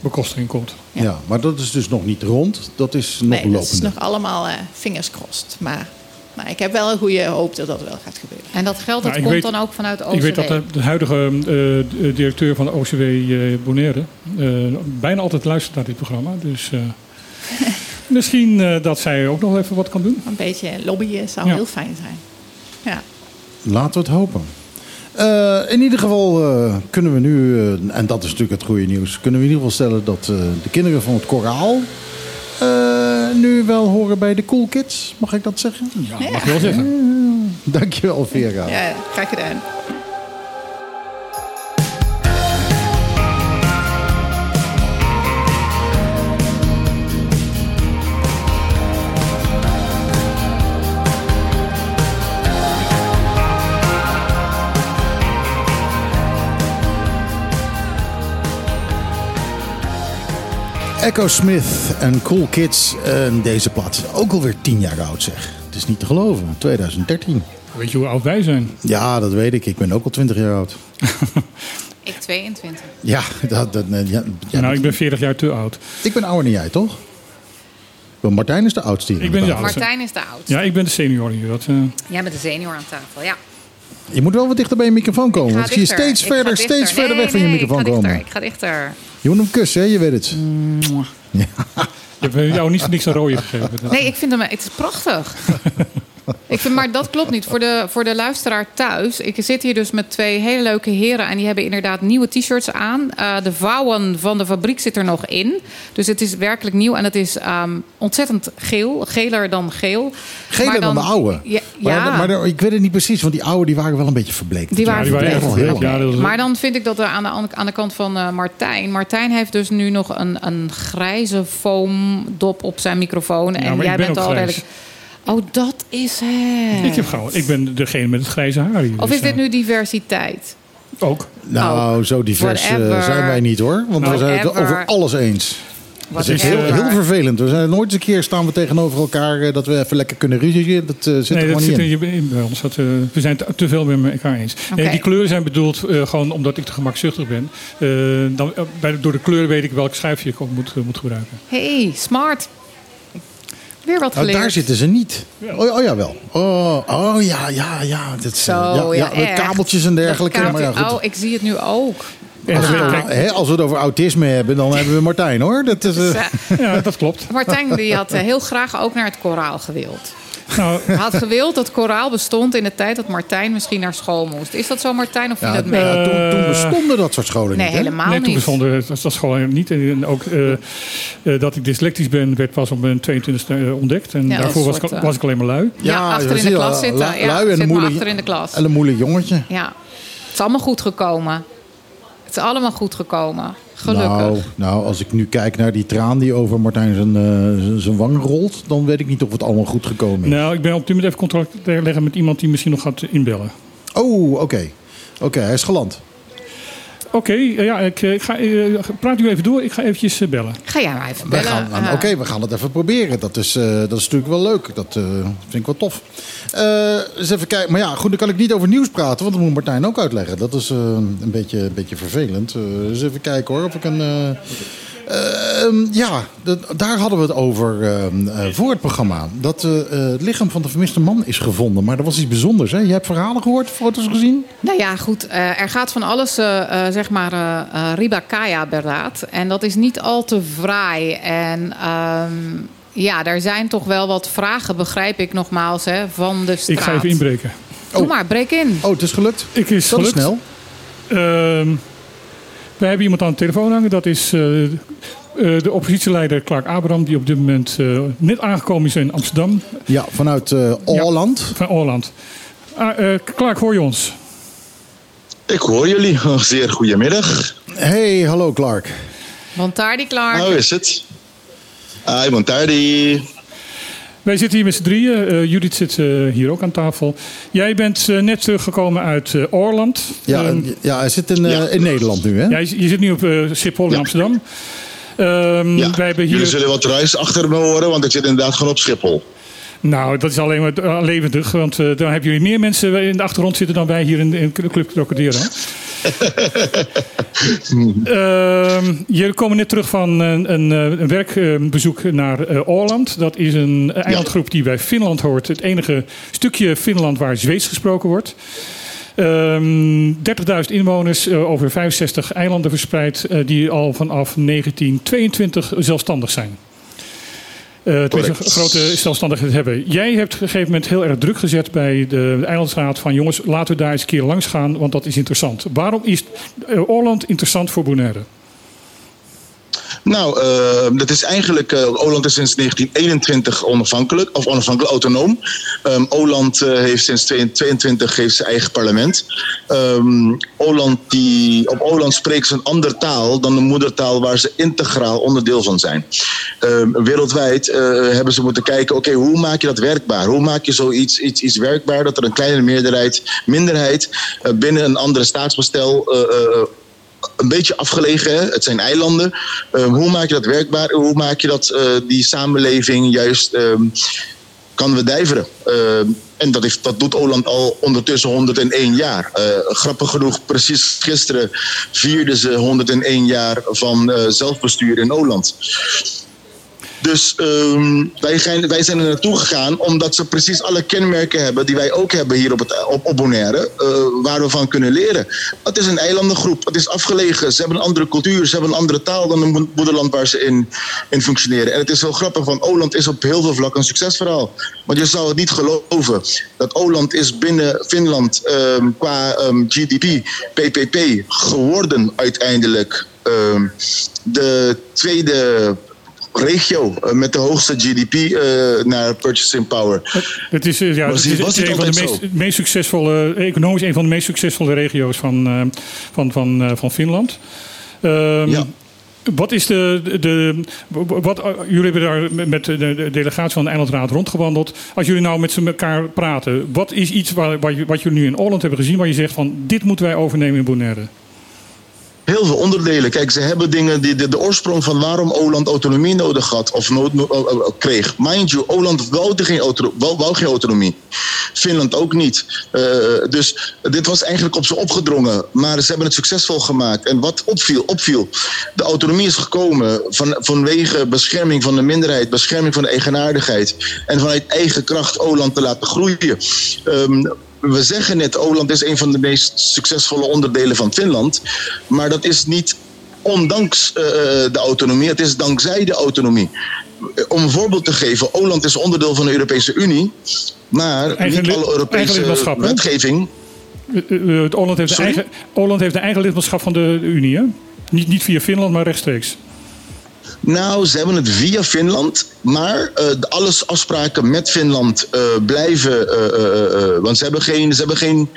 bekostiging komt. Ja. maar dat is dus nog niet rond. Dat is nog nee, dat lopende. is nog allemaal eh fingers crossed. Maar, maar ik heb wel een goede hoop dat dat wel gaat gebeuren. En dat geld dat Nou, komt weet- dan ook vanuit OCW. Ik weet dat de, de huidige eh, de directeur van de OCW eh, Bonaire eh, bijna altijd luistert naar dit programma. Dus eh, *laughs* misschien eh, dat zij ook nog even wat kan doen. Een beetje lobbyen zou Ja. heel fijn zijn. Ja. Laten we het hopen. Eh, in ieder geval eh, kunnen we nu, eh, en dat is natuurlijk het goede nieuws, kunnen we in ieder geval stellen dat eh, de kinderen van het koraal eh, nu wel horen bij de Cool Kids. Mag ik dat zeggen? Ja, mag je wel zeggen. Dankjewel, Vera. ja, graag gedaan. Echo Smith en Cool Kids. En deze plaat is ook alweer tien jaar oud, zeg. Het is niet te geloven. 2013. Weet je hoe oud wij zijn? Ja, dat weet ik. Ik ben ook al 20 jaar oud. *laughs* Ik 22. Ja, dat, dat, ja, ja, nou, ik ben 40 jaar te oud. ik ben ouder dan jij, toch? Martijn is de oudste hier. Ik ben de oudste. Martijn is de oudste. Ja, ik ben de senior hier. Dat, eh, Jij bent de senior aan tafel, ja. Je moet wel wat dichter bij je microfoon komen. ga Want ik zie je dichter. steeds Ik ga verder, dichter. steeds verder Nee, weg van je microfoon ik ga komen. Dichter. Ik ga dichter. Je moet hem kussen, hè? je weet het. je hebt jou niet niks een rode gegeven. Nee, ik vind hem... Het is prachtig. *laughs* ik vind, maar dat klopt niet. Voor de, voor de luisteraar thuis. Ik zit hier dus met twee hele leuke heren. En die hebben inderdaad nieuwe t-shirts aan. Eh, de vouwen van de fabriek zit er nog in. Dus het is werkelijk nieuw. En het is ehm, ontzettend geel. Geler dan geel. Geler dan, de oude. Ja, Maar, ja. maar, ik weet het niet precies, want die oude die waren wel een beetje verbleekt. Die waren die verbleekt. ja, dat is- Maar dan vind ik dat er aan de, an- aan de kant van eh, Martijn. Martijn heeft dus nu nog een, een grijze foamdop op zijn microfoon. Ja, en jij bent al grijs. redelijk. Oh, dat is het. Ik, heb gauw, ik ben degene met het grijze haar hier. Of dus, is dit eh, nu diversiteit? Ook. Nou, zo divers eh, Whatever. zijn wij niet hoor. Want we zijn het over alles eens. Dat is heel, heel vervelend. We zijn nooit eens een keer staan we tegenover elkaar eh, dat we even lekker kunnen ruzien. Dat zit er nee, gewoon dat niet zit in. in. bij ons. Dat, we zijn te, te veel met elkaar eens. Nee, die kleuren zijn bedoeld eh, gewoon omdat ik te gemakzuchtig ben. Eh, dan, bij, door de kleuren weet ik welk schuifje ik ook moet, moet gebruiken. Hey, smart. Weer wat Oh, geleerd. daar zitten ze niet. Oh, oh ja, wel. Oh, oh ja, ja, ja. Dat, Zo, ja, ja, ja, met kabeltjes en dergelijke. Maar ja, goed. oh, ik zie het nu ook. Als, we, als we het over autisme hebben, dan hebben we Martijn hoor. Dat is, eh, eh, ja, dat klopt. Martijn die had eh, heel graag ook naar het koraal gewild. Nou, *laughs* had gewild dat koraal bestond in de tijd dat Martijn misschien naar school moest. Is dat zo, Martijn, of viel ja, dat mee? ja, toen, toen bestonden dat soort scholen nee, niet. hè? helemaal nee, toen niet. bestonden dat gewoon niet. En ook eh, eh, dat ik dyslectisch ben, werd pas op mijn 22e eh, ontdekt. En Ja, daarvoor was, ik, soort, was ik alleen maar lui. Ja, achter in de klas zitten. lui- Ja, lui en zit moeilijk- achter in de klas. En een moeilijk jongetje. Ja, het is allemaal goed gekomen. Het is allemaal goed gekomen. Gelukkig. Nou, nou, als ik nu kijk naar die traan die over Martijn zijn, eh, zijn- wang rolt, dan weet ik niet of het allemaal goed gekomen is. Nou, ik ben op dit moment even contact te leggen met iemand die misschien nog gaat inbellen. Oh, oké. Oké, hij is geland. Oké, eh, ja, ik, eh, ik ga, eh, praat u even door. Ik ga eventjes bellen. Ga jij maar even bellen. gaan, Eh, Oké, we gaan het even proberen. Dat is, eh, dat is natuurlijk wel leuk. Dat eh, vind ik wel tof. Eh, eens even kijken. Maar ja, goed, dan kan ik niet over nieuws praten, want dat moet Martijn ook uitleggen. Dat is eh, een, beetje, een beetje vervelend. Eh, eens even kijken hoor, of ik een, Ehm, ja, daar hadden we het over ehm, eh, voor het programma. Dat eh, eh, het lichaam van de vermiste man is gevonden. Maar dat was iets bijzonders. Hè? Je hebt verhalen gehoord, foto's gezien? Nou ja, goed. eh, er gaat van alles, zeg maar, eh eh, Ribakaya beraad. En dat is niet al te fraai. En ehm, ja, er zijn toch wel wat vragen, begrijp ik nogmaals, hè, van de straat. Ik ga even inbreken. Doe maar, breek in. Oh, het is gelukt. Ik is Dat is gelukt. snel. Wij hebben iemand aan de telefoon hangen. Dat is eh, eh, de oppositieleider Clark Abraham, die op dit moment eh, net aangekomen is in Amsterdam Ja, vanuit eh Holland. van Orland. Ah, eh, Clark, hoor je ons? Ik hoor jullie. *laughs* Een zeer goedemiddag. Hey, hallo Clark. Want daar die klaar. Hoe is het? Hi, Montardi. Wij zitten hier met z'n drieën. Eh, Judith zit eh, hier ook aan tafel. Jij bent eh, net teruggekomen uit eh Orland. Ja, Ehm, ja hij zit in, eh, in Nederland nu, hè? ja, je, je zit nu op eh, Schiphol in Ja. Amsterdam. Ehm, Ja, wij hebben jullie hier... zullen wat ruis achter me horen, want ik zit inderdaad gewoon op Schiphol. Nou, dat is alleen maar levendig. Want eh, dan hebben jullie meer mensen in de achtergrond zitten dan wij hier in, in Club Crocodero. Ehm jullie komen net terug van een, een, eh, een werkbezoek naar eh Åland. Dat is een eilandgroep die bij Finland hoort. Het enige stukje Finland waar Zweeds gesproken wordt. Ehm 30.000 inwoners eh, over 65 eilanden verspreid, eh, die al vanaf 1922 zelfstandig zijn. Eh tenminste, een grote zelfstandigheid hebben. Jij hebt op een gegeven moment heel erg druk gezet bij de Eilandsraad van jongens, laten we daar eens een keer langs gaan, want dat is interessant. Waarom is eh, Orland interessant voor Bonaire? Nou, eh, dat is eigenlijk. eh Oland is sinds 1921 onafhankelijk, of onafhankelijk autonoom. Ehm Oland eh, heeft sinds 2022 heeft zijn eigen parlement. Ehm Oland die, op Oland spreken ze een andere taal dan de moedertaal waar ze integraal onderdeel van zijn. Ehm, wereldwijd eh, hebben ze moeten kijken: oké, hoe maak je dat werkbaar? Hoe maak je zoiets iets, iets werkbaar dat er een kleine meerderheid, minderheid binnen een andere staatsbestel. Een beetje afgelegen. Hè? Het zijn eilanden. Ehm, hoe maak je dat werkbaar? Hoe maak je dat eh, die samenleving juist ehm, kan wedijveren? Ehm, en dat, dat doet Oland al ondertussen 101 jaar. Eh, grappig genoeg, precies gisteren vierden ze 101 jaar van eh, zelfbestuur in Oland. Dus ehm, wij, zijn, wij zijn er naartoe gegaan omdat ze precies alle kenmerken hebben die wij ook hebben hier op, het, op, Bonaire, eh, waar we van kunnen leren. Het is een eilandengroep, het is afgelegen, ze hebben een andere cultuur, ze hebben een andere taal dan het moederland waar ze in, in functioneren. En het is wel grappig, want Oland is op heel veel vlakken een succesverhaal. Want je zou het niet geloven dat Oland is binnen Finland ehm, qua ehm, GDP, PPP, geworden uiteindelijk de tweede regio eh, met de hoogste GDP eh, naar purchasing power. Het is, eh, ja, Was het is, was een van de meest, meest succesvolle, economisch een van de meest succesvolle regio's van, van, van, van Finland. Ehm, Ja. Wat is de. de, wat, jullie hebben daar met de, de delegatie van de Eilandraad rondgewandeld. Als jullie nou met z'n elkaar praten, wat is iets waar, wat jullie nu in Orland hebben gezien waar je zegt van dit moeten wij overnemen in Bonaire? Heel veel onderdelen. Kijk, ze hebben dingen die de, oorsprong van waarom Oland autonomie nodig had of nood, no- oh, oh, kreeg. Mind you, Oland wou geen, wou geen autonomie. Finland ook niet. Eh, dus dit was eigenlijk op ze opgedrongen. Maar ze hebben het succesvol gemaakt. En wat opviel, opviel. De autonomie is gekomen van, vanwege bescherming van de minderheid, bescherming van de eigenaardigheid. En vanuit eigen kracht Oland te laten groeien. Ehm, we zeggen net, Oland is een van de meest succesvolle onderdelen van Finland. Maar dat is niet ondanks eh, de autonomie, het is dankzij de autonomie. Eh, Om een voorbeeld te geven, Oland is onderdeel van de Europese Unie. Maar Eigen niet alle Europese wetgeving. Eh, eh, het Orland heeft, Sorry? eigen, Orland heeft een eigen lidmaatschap van de Unie, hè? Niet, niet via Finland, maar rechtstreeks. Nou, ze hebben het via Finland, maar de alles afspraken met Finland eh, blijven. eh, want ze hebben, geen, ze hebben geen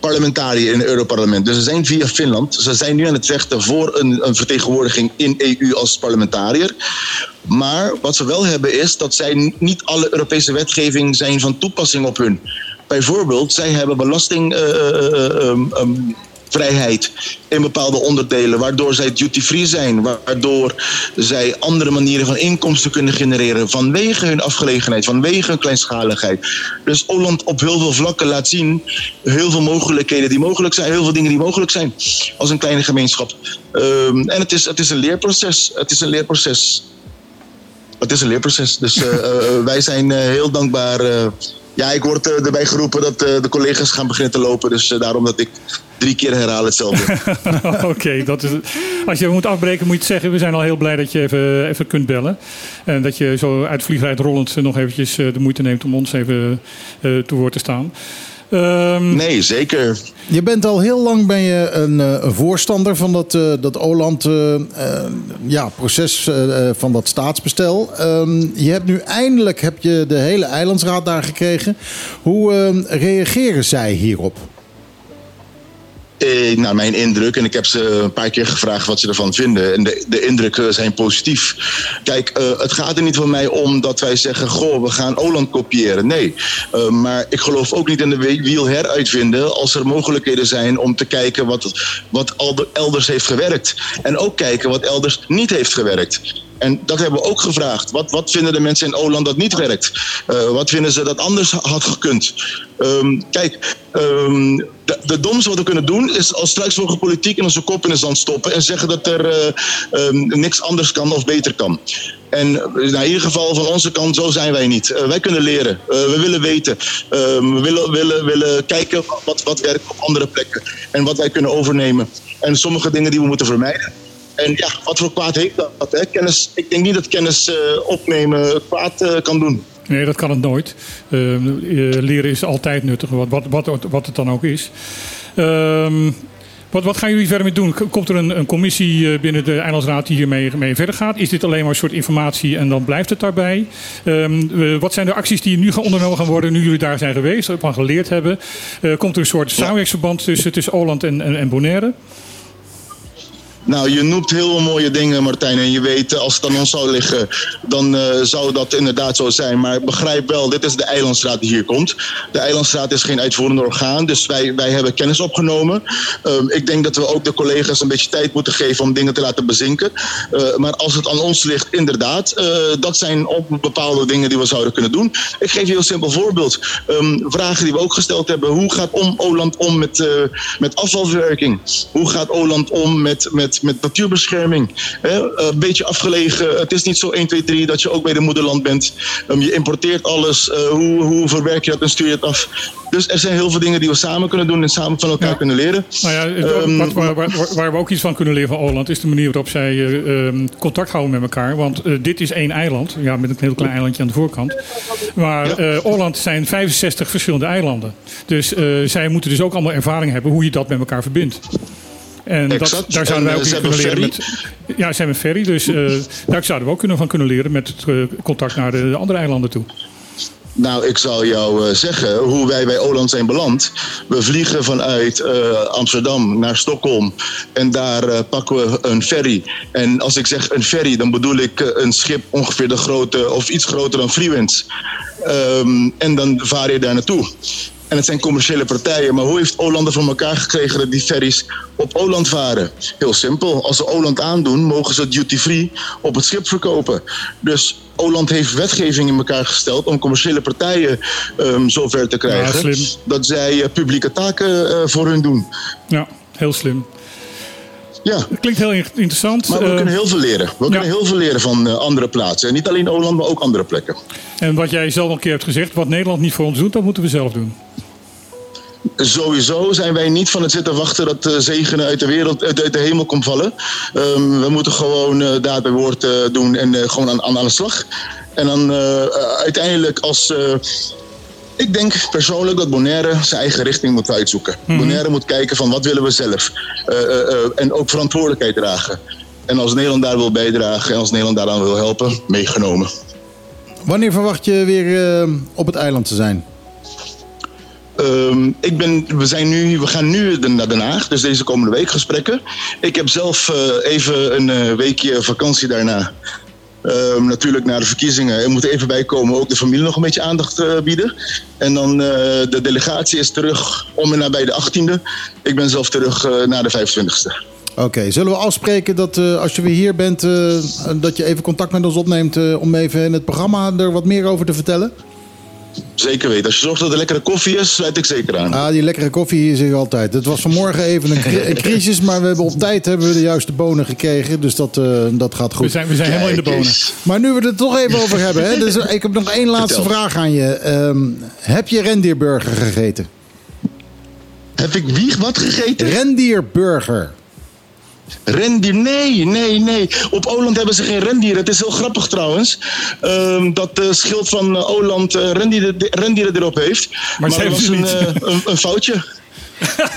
parlementariër in het Europarlement. Dus ze zijn via Finland. Ze zijn nu aan het vechten voor een, een vertegenwoordiging in EU als parlementariër. Maar wat ze wel hebben is dat zij niet alle Europese wetgeving zijn van toepassing op hun. Bijvoorbeeld, zij hebben belasting. eh, eh, eh, ehm, ehm, vrijheid in bepaalde onderdelen, waardoor zij duty-free zijn, waardoor zij andere manieren van inkomsten kunnen genereren vanwege hun afgelegenheid, vanwege hun kleinschaligheid. Dus Holland op heel veel vlakken laat zien heel veel mogelijkheden die mogelijk zijn, heel veel dingen die mogelijk zijn als een kleine gemeenschap. Ehm, en het is, het is een leerproces. Het is een leerproces. Het is een leerproces. Dus eh, *laughs* eh, wij zijn eh, heel dankbaar. eh, ja, ik word eh, erbij geroepen dat eh, de collega's gaan beginnen te lopen. Dus eh, daarom dat ik drie keer herhaal hetzelfde. *laughs* Oké, dat is. Als je moet afbreken, moet je het zeggen. We zijn al heel blij dat je even, even kunt bellen. En dat je zo uit vliegrijd rollend nog eventjes eh, de moeite neemt om ons even eh te woord te staan. Ehm, nee, zeker. Je bent al heel lang ben je een, eh, een voorstander van dat, eh, dat Oland eh, eh, ja, proces eh, eh, van dat staatsbestel. Ehm, je hebt nu eindelijk heb je de hele eilandsraad daar gekregen. Hoe eh, reageren zij hierop? Eh, naar mijn indruk, en ik heb ze een paar keer gevraagd wat ze ervan vinden. En de, de indrukken zijn positief. Kijk, eh, het gaat er niet van mij om dat wij zeggen: Goh, we gaan Oland kopiëren. Nee. Eh, maar ik geloof ook niet in de wie- wiel heruitvinden. als er mogelijkheden zijn om te kijken wat, wat elders heeft gewerkt. En ook kijken wat elders niet heeft gewerkt. En dat hebben we ook gevraagd. Wat, wat vinden de mensen in Oland dat niet werkt? Eh, wat vinden ze dat anders had gekund? Ehm, kijk, ehm, de, domste wat we kunnen doen is als struisvogel politiek in onze kop in de zand stoppen en zeggen dat er eh, ehm, niks anders kan of beter kan. En eh, in ieder geval van onze kant, zo zijn wij niet. Wij kunnen leren. We willen weten. We willen, willen, willen kijken wat, wat werkt op andere plekken en wat wij kunnen overnemen. En sommige dingen die we moeten vermijden. En ja, wat voor kwaad heeft dat? Hè? Kennis, ik denk niet dat kennis eh, opnemen kwaad eh, kan doen. Nee, dat kan het nooit. Ehm, eh, leren is altijd nuttig, wat, wat, wat, wat het dan ook is. Ehm, wat, wat gaan jullie verder mee doen? Komt er een, een commissie binnen de Eilandsraad die hiermee mee verder gaat? Is dit alleen maar een soort informatie en dan blijft het daarbij? Ehm, eh, wat zijn de acties die nu gaan ondernomen gaan worden nu jullie daar zijn geweest, ervan geleerd hebben? Komt er een soort samenwerksverband tussen, tussen Oland en, en, en Bonaire? Nou, je noemt heel mooie dingen, Martijn. En je weet, eh, als het aan ons zou liggen, dan eh, zou dat inderdaad zo zijn. Maar begrijp wel, dit is de Eilandsraad die hier komt. De Eilandsraad is geen uitvoerende orgaan, dus wij, wij hebben kennis opgenomen. Ehm, ik denk dat we ook de collega's een beetje tijd moeten geven om dingen te laten bezinken. Eh, maar als het aan ons ligt, inderdaad, dat zijn ook bepaalde dingen die we zouden kunnen doen. Ik geef je een heel simpel voorbeeld. Ehm, vragen die we ook gesteld hebben. Hoe gaat Oland om met, met afvalverwerking? Hoe gaat Oland om met, met, met natuurbescherming? Hè, een beetje afgelegen. Het is niet zo 1, 2, 3 dat je ook bij de moederland bent. Ehm, je importeert alles. Eh, hoe, hoe verwerk je dat en stuur je het af? Dus er zijn heel veel dingen die we samen kunnen doen en samen van elkaar kunnen leren. Nou ja, het- Ehm, wat, waar, waar, waar we ook iets van kunnen leren van Holland is de manier waarop zij eh, ehm, contact houden met elkaar. Want eh, dit is één eiland, ja, met een heel klein eilandje aan de voorkant. Maar eh Holland zijn 65 verschillende eilanden. Dus eh, zij moeten dus ook allemaal ervaring hebben hoe je dat met elkaar verbindt. En dat, daar zouden wij En, ook eh, in kunnen leren met. Ja, hebben een ferry, dus eh, daar zouden we ook kunnen van kunnen leren met het eh, contact naar de andere eilanden toe. Nou, ik zal jou eh, zeggen hoe wij bij Oland zijn beland. We vliegen vanuit eh, Amsterdam naar Stockholm en daar eh, pakken we een ferry. En als ik zeg een ferry, dan bedoel ik eh, een schip ongeveer de grootte of iets groter dan Freewinds. Ehm, en dan vaar je daar naartoe. En het zijn commerciële partijen. Maar hoe heeft Oland er voor elkaar gekregen dat die ferries op Oland varen? Heel simpel. Als ze Oland aandoen, mogen ze duty-free op het schip verkopen. Dus Oland heeft wetgeving in elkaar gesteld om commerciële partijen ehm, zover te krijgen. Dat zij eh, publieke taken eh, voor hun doen. Ja, heel slim. Ja. Klinkt heel in- interessant. Maar we Eh, kunnen heel veel leren. We kunnen heel veel leren van eh, andere plaatsen. En niet alleen Oland, maar ook andere plekken. En wat jij zelf al een keer hebt gezegd, wat Nederland niet voor ons doet, dat moeten we zelf doen. Sowieso zijn wij niet van het zitten wachten dat de zegenen uit de wereld, uit, de hemel komt vallen. Ehm, we moeten gewoon eh daad bij woord eh, doen en eh, gewoon aan, aan, aan de slag. En dan eh, eh, uiteindelijk als. Ik denk persoonlijk dat Bonaire zijn eigen richting moet uitzoeken. Bonaire moet kijken van wat willen we zelf. Eh, en ook verantwoordelijkheid dragen. En als Nederland daar wil bijdragen en als Nederland daaraan wil helpen, meegenomen. Wanneer verwacht je weer op het eiland te zijn? Ehm, ik ben, we, zijn nu, we gaan nu naar Den Haag, dus deze komende week gesprekken. Ik heb zelf even een weekje vakantie daarna. Ehm, natuurlijk na de verkiezingen. Er moet even bij komen ook de familie nog een beetje aandacht eh, bieden. En dan eh, de delegatie is terug om en nabij de 18e. Ik ben zelf terug eh, na de 25e. Oké, zullen we afspreken dat als je weer hier bent, dat je even contact met ons opneemt om even in het programma er wat meer over te vertellen? Zeker weten. Als je zorgt dat er lekkere koffie is, sluit ik zeker aan. Ah, die lekkere koffie hier zeg ik altijd. Het was vanmorgen even een, cri- een crisis, maar we hebben op tijd hebben we de juiste bonen gekregen. Dus dat, eh, dat gaat goed. We zijn, we zijn helemaal in de bonen. Maar nu we het er toch even over hebben, hè, dus ik heb nog één laatste Vertel. vraag aan je. Ehm, heb je rendierburger gegeten? Heb ik wie wat gegeten? Rendierburger. Rendier? Nee, nee, nee. Op Oland hebben ze geen rendieren. Het is heel grappig trouwens. ehm, dat de schild van eh, Oland eh, rendieren, rendieren erop heeft. Maar ze dat was eh, een, een foutje.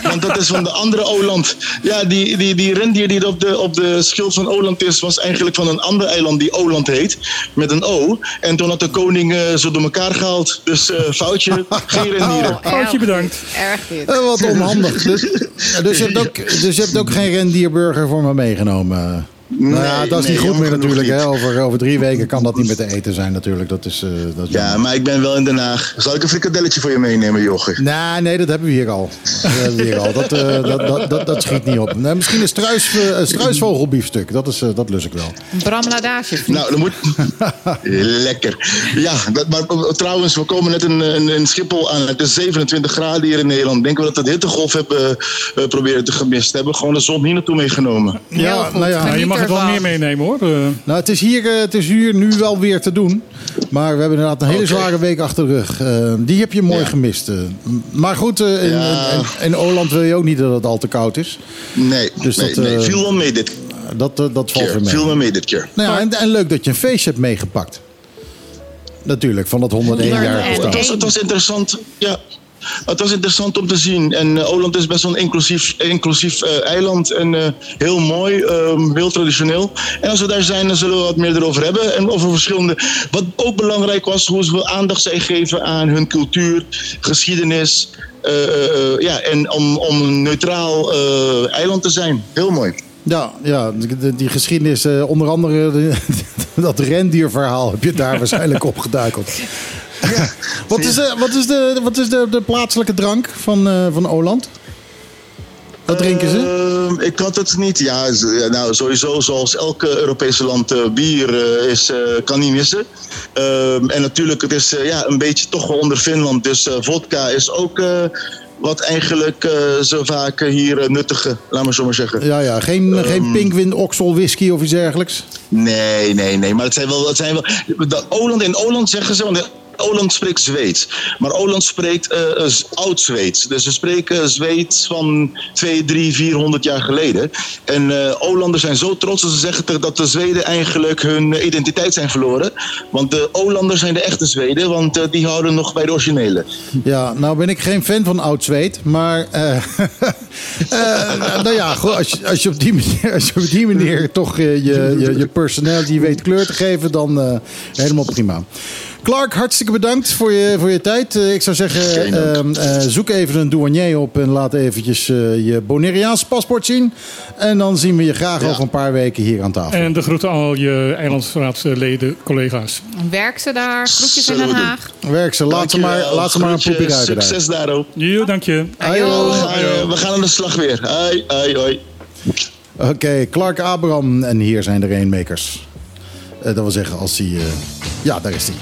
Want dat is van de andere Oland. Ja, die, die, die rendier die op de, op de schild van Oland is, was eigenlijk van een ander eiland die Oland heet. Met een O. En toen had de koning eh, zo door elkaar gehaald. Dus eh, foutje, geen *laughs* rendieren. Oh, Foutje bedankt. Erg dit. Eh, wat onhandig. Dus, *laughs* dus, je hebt ook, dus je hebt ook geen rendierburger voor me meegenomen? Nou ja, dat is nee, niet goed meer natuurlijk. Hè? Over, over drie weken kan dat niet meer te eten zijn natuurlijk. Dat is, eh, dat is Ja, jammer. maar ik ben wel in Den Haag. Zal ik een frikadelletje voor je meenemen, Jochie? Nee, nee, dat hebben we hier al. Dat, hebben we hier al. dat, eh, *laughs* dat, dat, dat, dat schiet niet op. Nee, misschien een, struis, eh, een struisvogelbiefstuk. Dat, is, eh, dat lus ik wel. Een bramladage. Nou, dan moet. *laughs* Lekker. Ja, dat, maar eh, trouwens, we komen net in, in, in Schiphol aan. Het is 27 graden hier in Nederland. Denken we dat we de hittegolf hebben eh, proberen te gemist hebben? Gewoon de zon hier naartoe meegenomen. Ja, goed. nou ja. Nou, je mag het wel meer meenemen hoor. Eh, Nou, het is, hier, eh, het is hier nu wel weer te doen. Maar we hebben inderdaad een hele zware week achter de rug. Eh, die heb je mooi Ja. gemist. maar goed, eh, in, Ja. in, in Oland wil je ook niet dat het al te koud is. Nee, Dus nee, dat, nee. eh, viel wel mee dit Dat, dat valt keer. weer mee. Viel me mee dit keer. Nou ja, en, en leuk dat je een feestje hebt meegepakt. Natuurlijk, van dat 101 jaar 101. bestaan. Het was, het was interessant. Ja. Het was interessant om te zien. En eh, Oland is best wel een inclusief, inclusief eh, eiland. En eh, heel mooi, ehm, heel traditioneel. En als we daar zijn, dan zullen we wat meer erover hebben. En over verschillende. Wat ook belangrijk was, hoe ze aandacht zij geven aan hun cultuur, geschiedenis. ja, en om, om een neutraal eiland te zijn. Heel mooi. Ja, ja die, geschiedenis, onder andere de- *laughs* dat rendierverhaal heb je daar waarschijnlijk opgeduikeld. *laughs* Wat is, de, wat is, de, wat is de, de plaatselijke drank van, eh, van Oland? Wat drinken ze? Ehm, ik had het niet. Ja, nou, sowieso zoals elke Europese land eh, bier eh, is, eh, kan niet missen. Ehm, en natuurlijk, het is eh, ja, een beetje toch wel onder Finland. Dus eh, vodka is ook eh, wat eigenlijk eh, zo vaak eh, hier eh, nuttige, laat maar zo maar zeggen. Ja, ja, geen, geen Pinkwin Oxel whisky of iets dergelijks. Nee, nee, nee. Maar het zijn wel. Het zijn wel dat Oland, in Oland zeggen ze. Want Oland spreekt Zweeds. Maar Oland spreekt eh, eh, oud-Zweeds. Dus ze spreken Zweeds van 2, 3, 400 jaar geleden. En eh Olanders zijn zo trots dat ze zeggen dat de Zweden eigenlijk hun eh, identiteit zijn verloren. Want de Olanders zijn de echte Zweden, want eh, die houden nog bij de originele. Ja, nou ben ik geen fan van oud zweet, maar eh, *laughs* eh, nou ja, als, je, als, je op die manier, als je op die manier toch eh, je, je, je personality weet kleur te geven, dan eh, helemaal prima. Clark, hartstikke bedankt voor je, voor je tijd. Eh, ik zou zeggen, dank. eh, zoek even een douanier op en laat eventjes eh, je Bonaireaanse paspoort zien. En dan zien we je graag Ja. over een paar weken hier aan tafel. en de groeten al je eilandsraadsleden, collega's. Werk ze daar. Groetjes in Den. Haag. Werk ze, laat ze maar, laat ze maar een ruiken daar. Succes daarop. Jo, dank je. Ajo. We gaan, we gaan aan de slag weer. Hoi, hoi, hoi. Oké, Clark Abraham en hier zijn de Rainmakers. Eh, dat wil zeggen, als hij... eh, ja, daar is hij.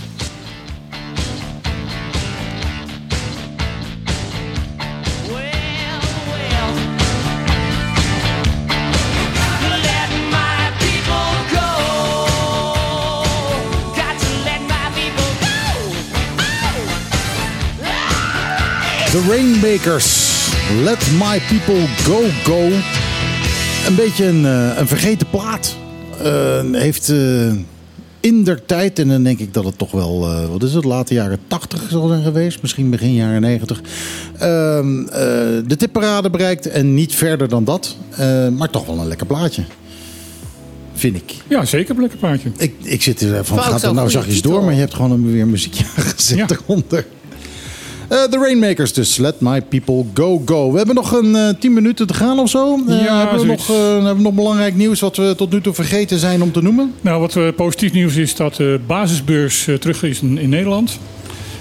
De Rainmakers. Let my people go, go. Een beetje een, eh, een vergeten plaat. Eh, heeft eh, in der tijd, en dan denk ik dat het toch wel, eh, wat is het, late jaren 80 zal zijn geweest. Misschien begin jaren 90. Ehm, eh, de tipparade bereikt en niet verder dan dat. Eh, maar toch wel een lekker plaatje. Vind ik. Ja, zeker een lekker paardje. Ik, ik zit er van, gaat het nou zachtjes door, maar je hebt gewoon een, weer muziekje *laughs* gezet Ja. eronder. Eh, De Rainmakers dus. Let my people go, go. We hebben nog een eh 10 minuten te gaan of zo. Eh, Ja, hebben, we nog, eh, hebben we nog belangrijk nieuws wat we tot nu toe vergeten zijn om te noemen? Nou, wat eh, positief nieuws is dat de basisbeurs eh, terug is in, in Nederland.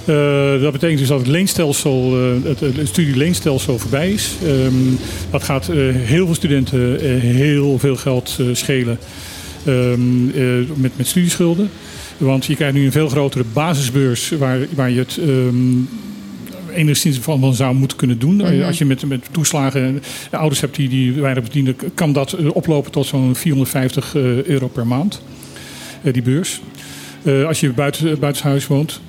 Eh, dat betekent dus dat het leenstelsel, eh, het, het studieleenstelsel voorbij is. Ehm, dat gaat eh, heel veel studenten eh, heel veel geld eh, schelen eh, met, met studieschulden. Want je krijgt nu een veel grotere basisbeurs waar, waar je het ehm, enigszins van, van zou moeten kunnen doen. Mhm. Als je met, met toeslagen eh, ouders hebt die, die weinig verdienen, kan dat eh, oplopen tot zo'n 450 eh, euro per maand. eh, die beurs. Eh, als je buiten, buitenshuis woont.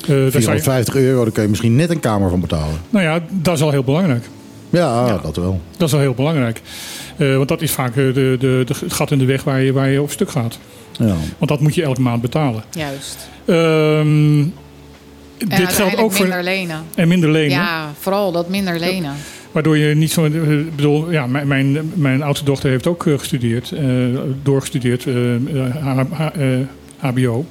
eh, je- 450 euro, daar kun je misschien net een kamer van betalen. nou ja, dat is al heel belangrijk. Ja, dat wel. Dat is al heel belangrijk. Eh, want dat is vaak eh, de, de, de, het gat in de weg waar je, waar je op stuk gaat. Ja. Want dat moet je elke maand betalen. Juist. Ehm, En dit geldt ook voor. minder lenen. En minder lenen. Ja, vooral dat minder lenen. Waardoor je niet zo. eh, Ik bedoel, ja, mijn, mijn, mijn oudste dochter heeft ook eh, gestudeerd, eh, doorgestudeerd, H- H- eh, HBO.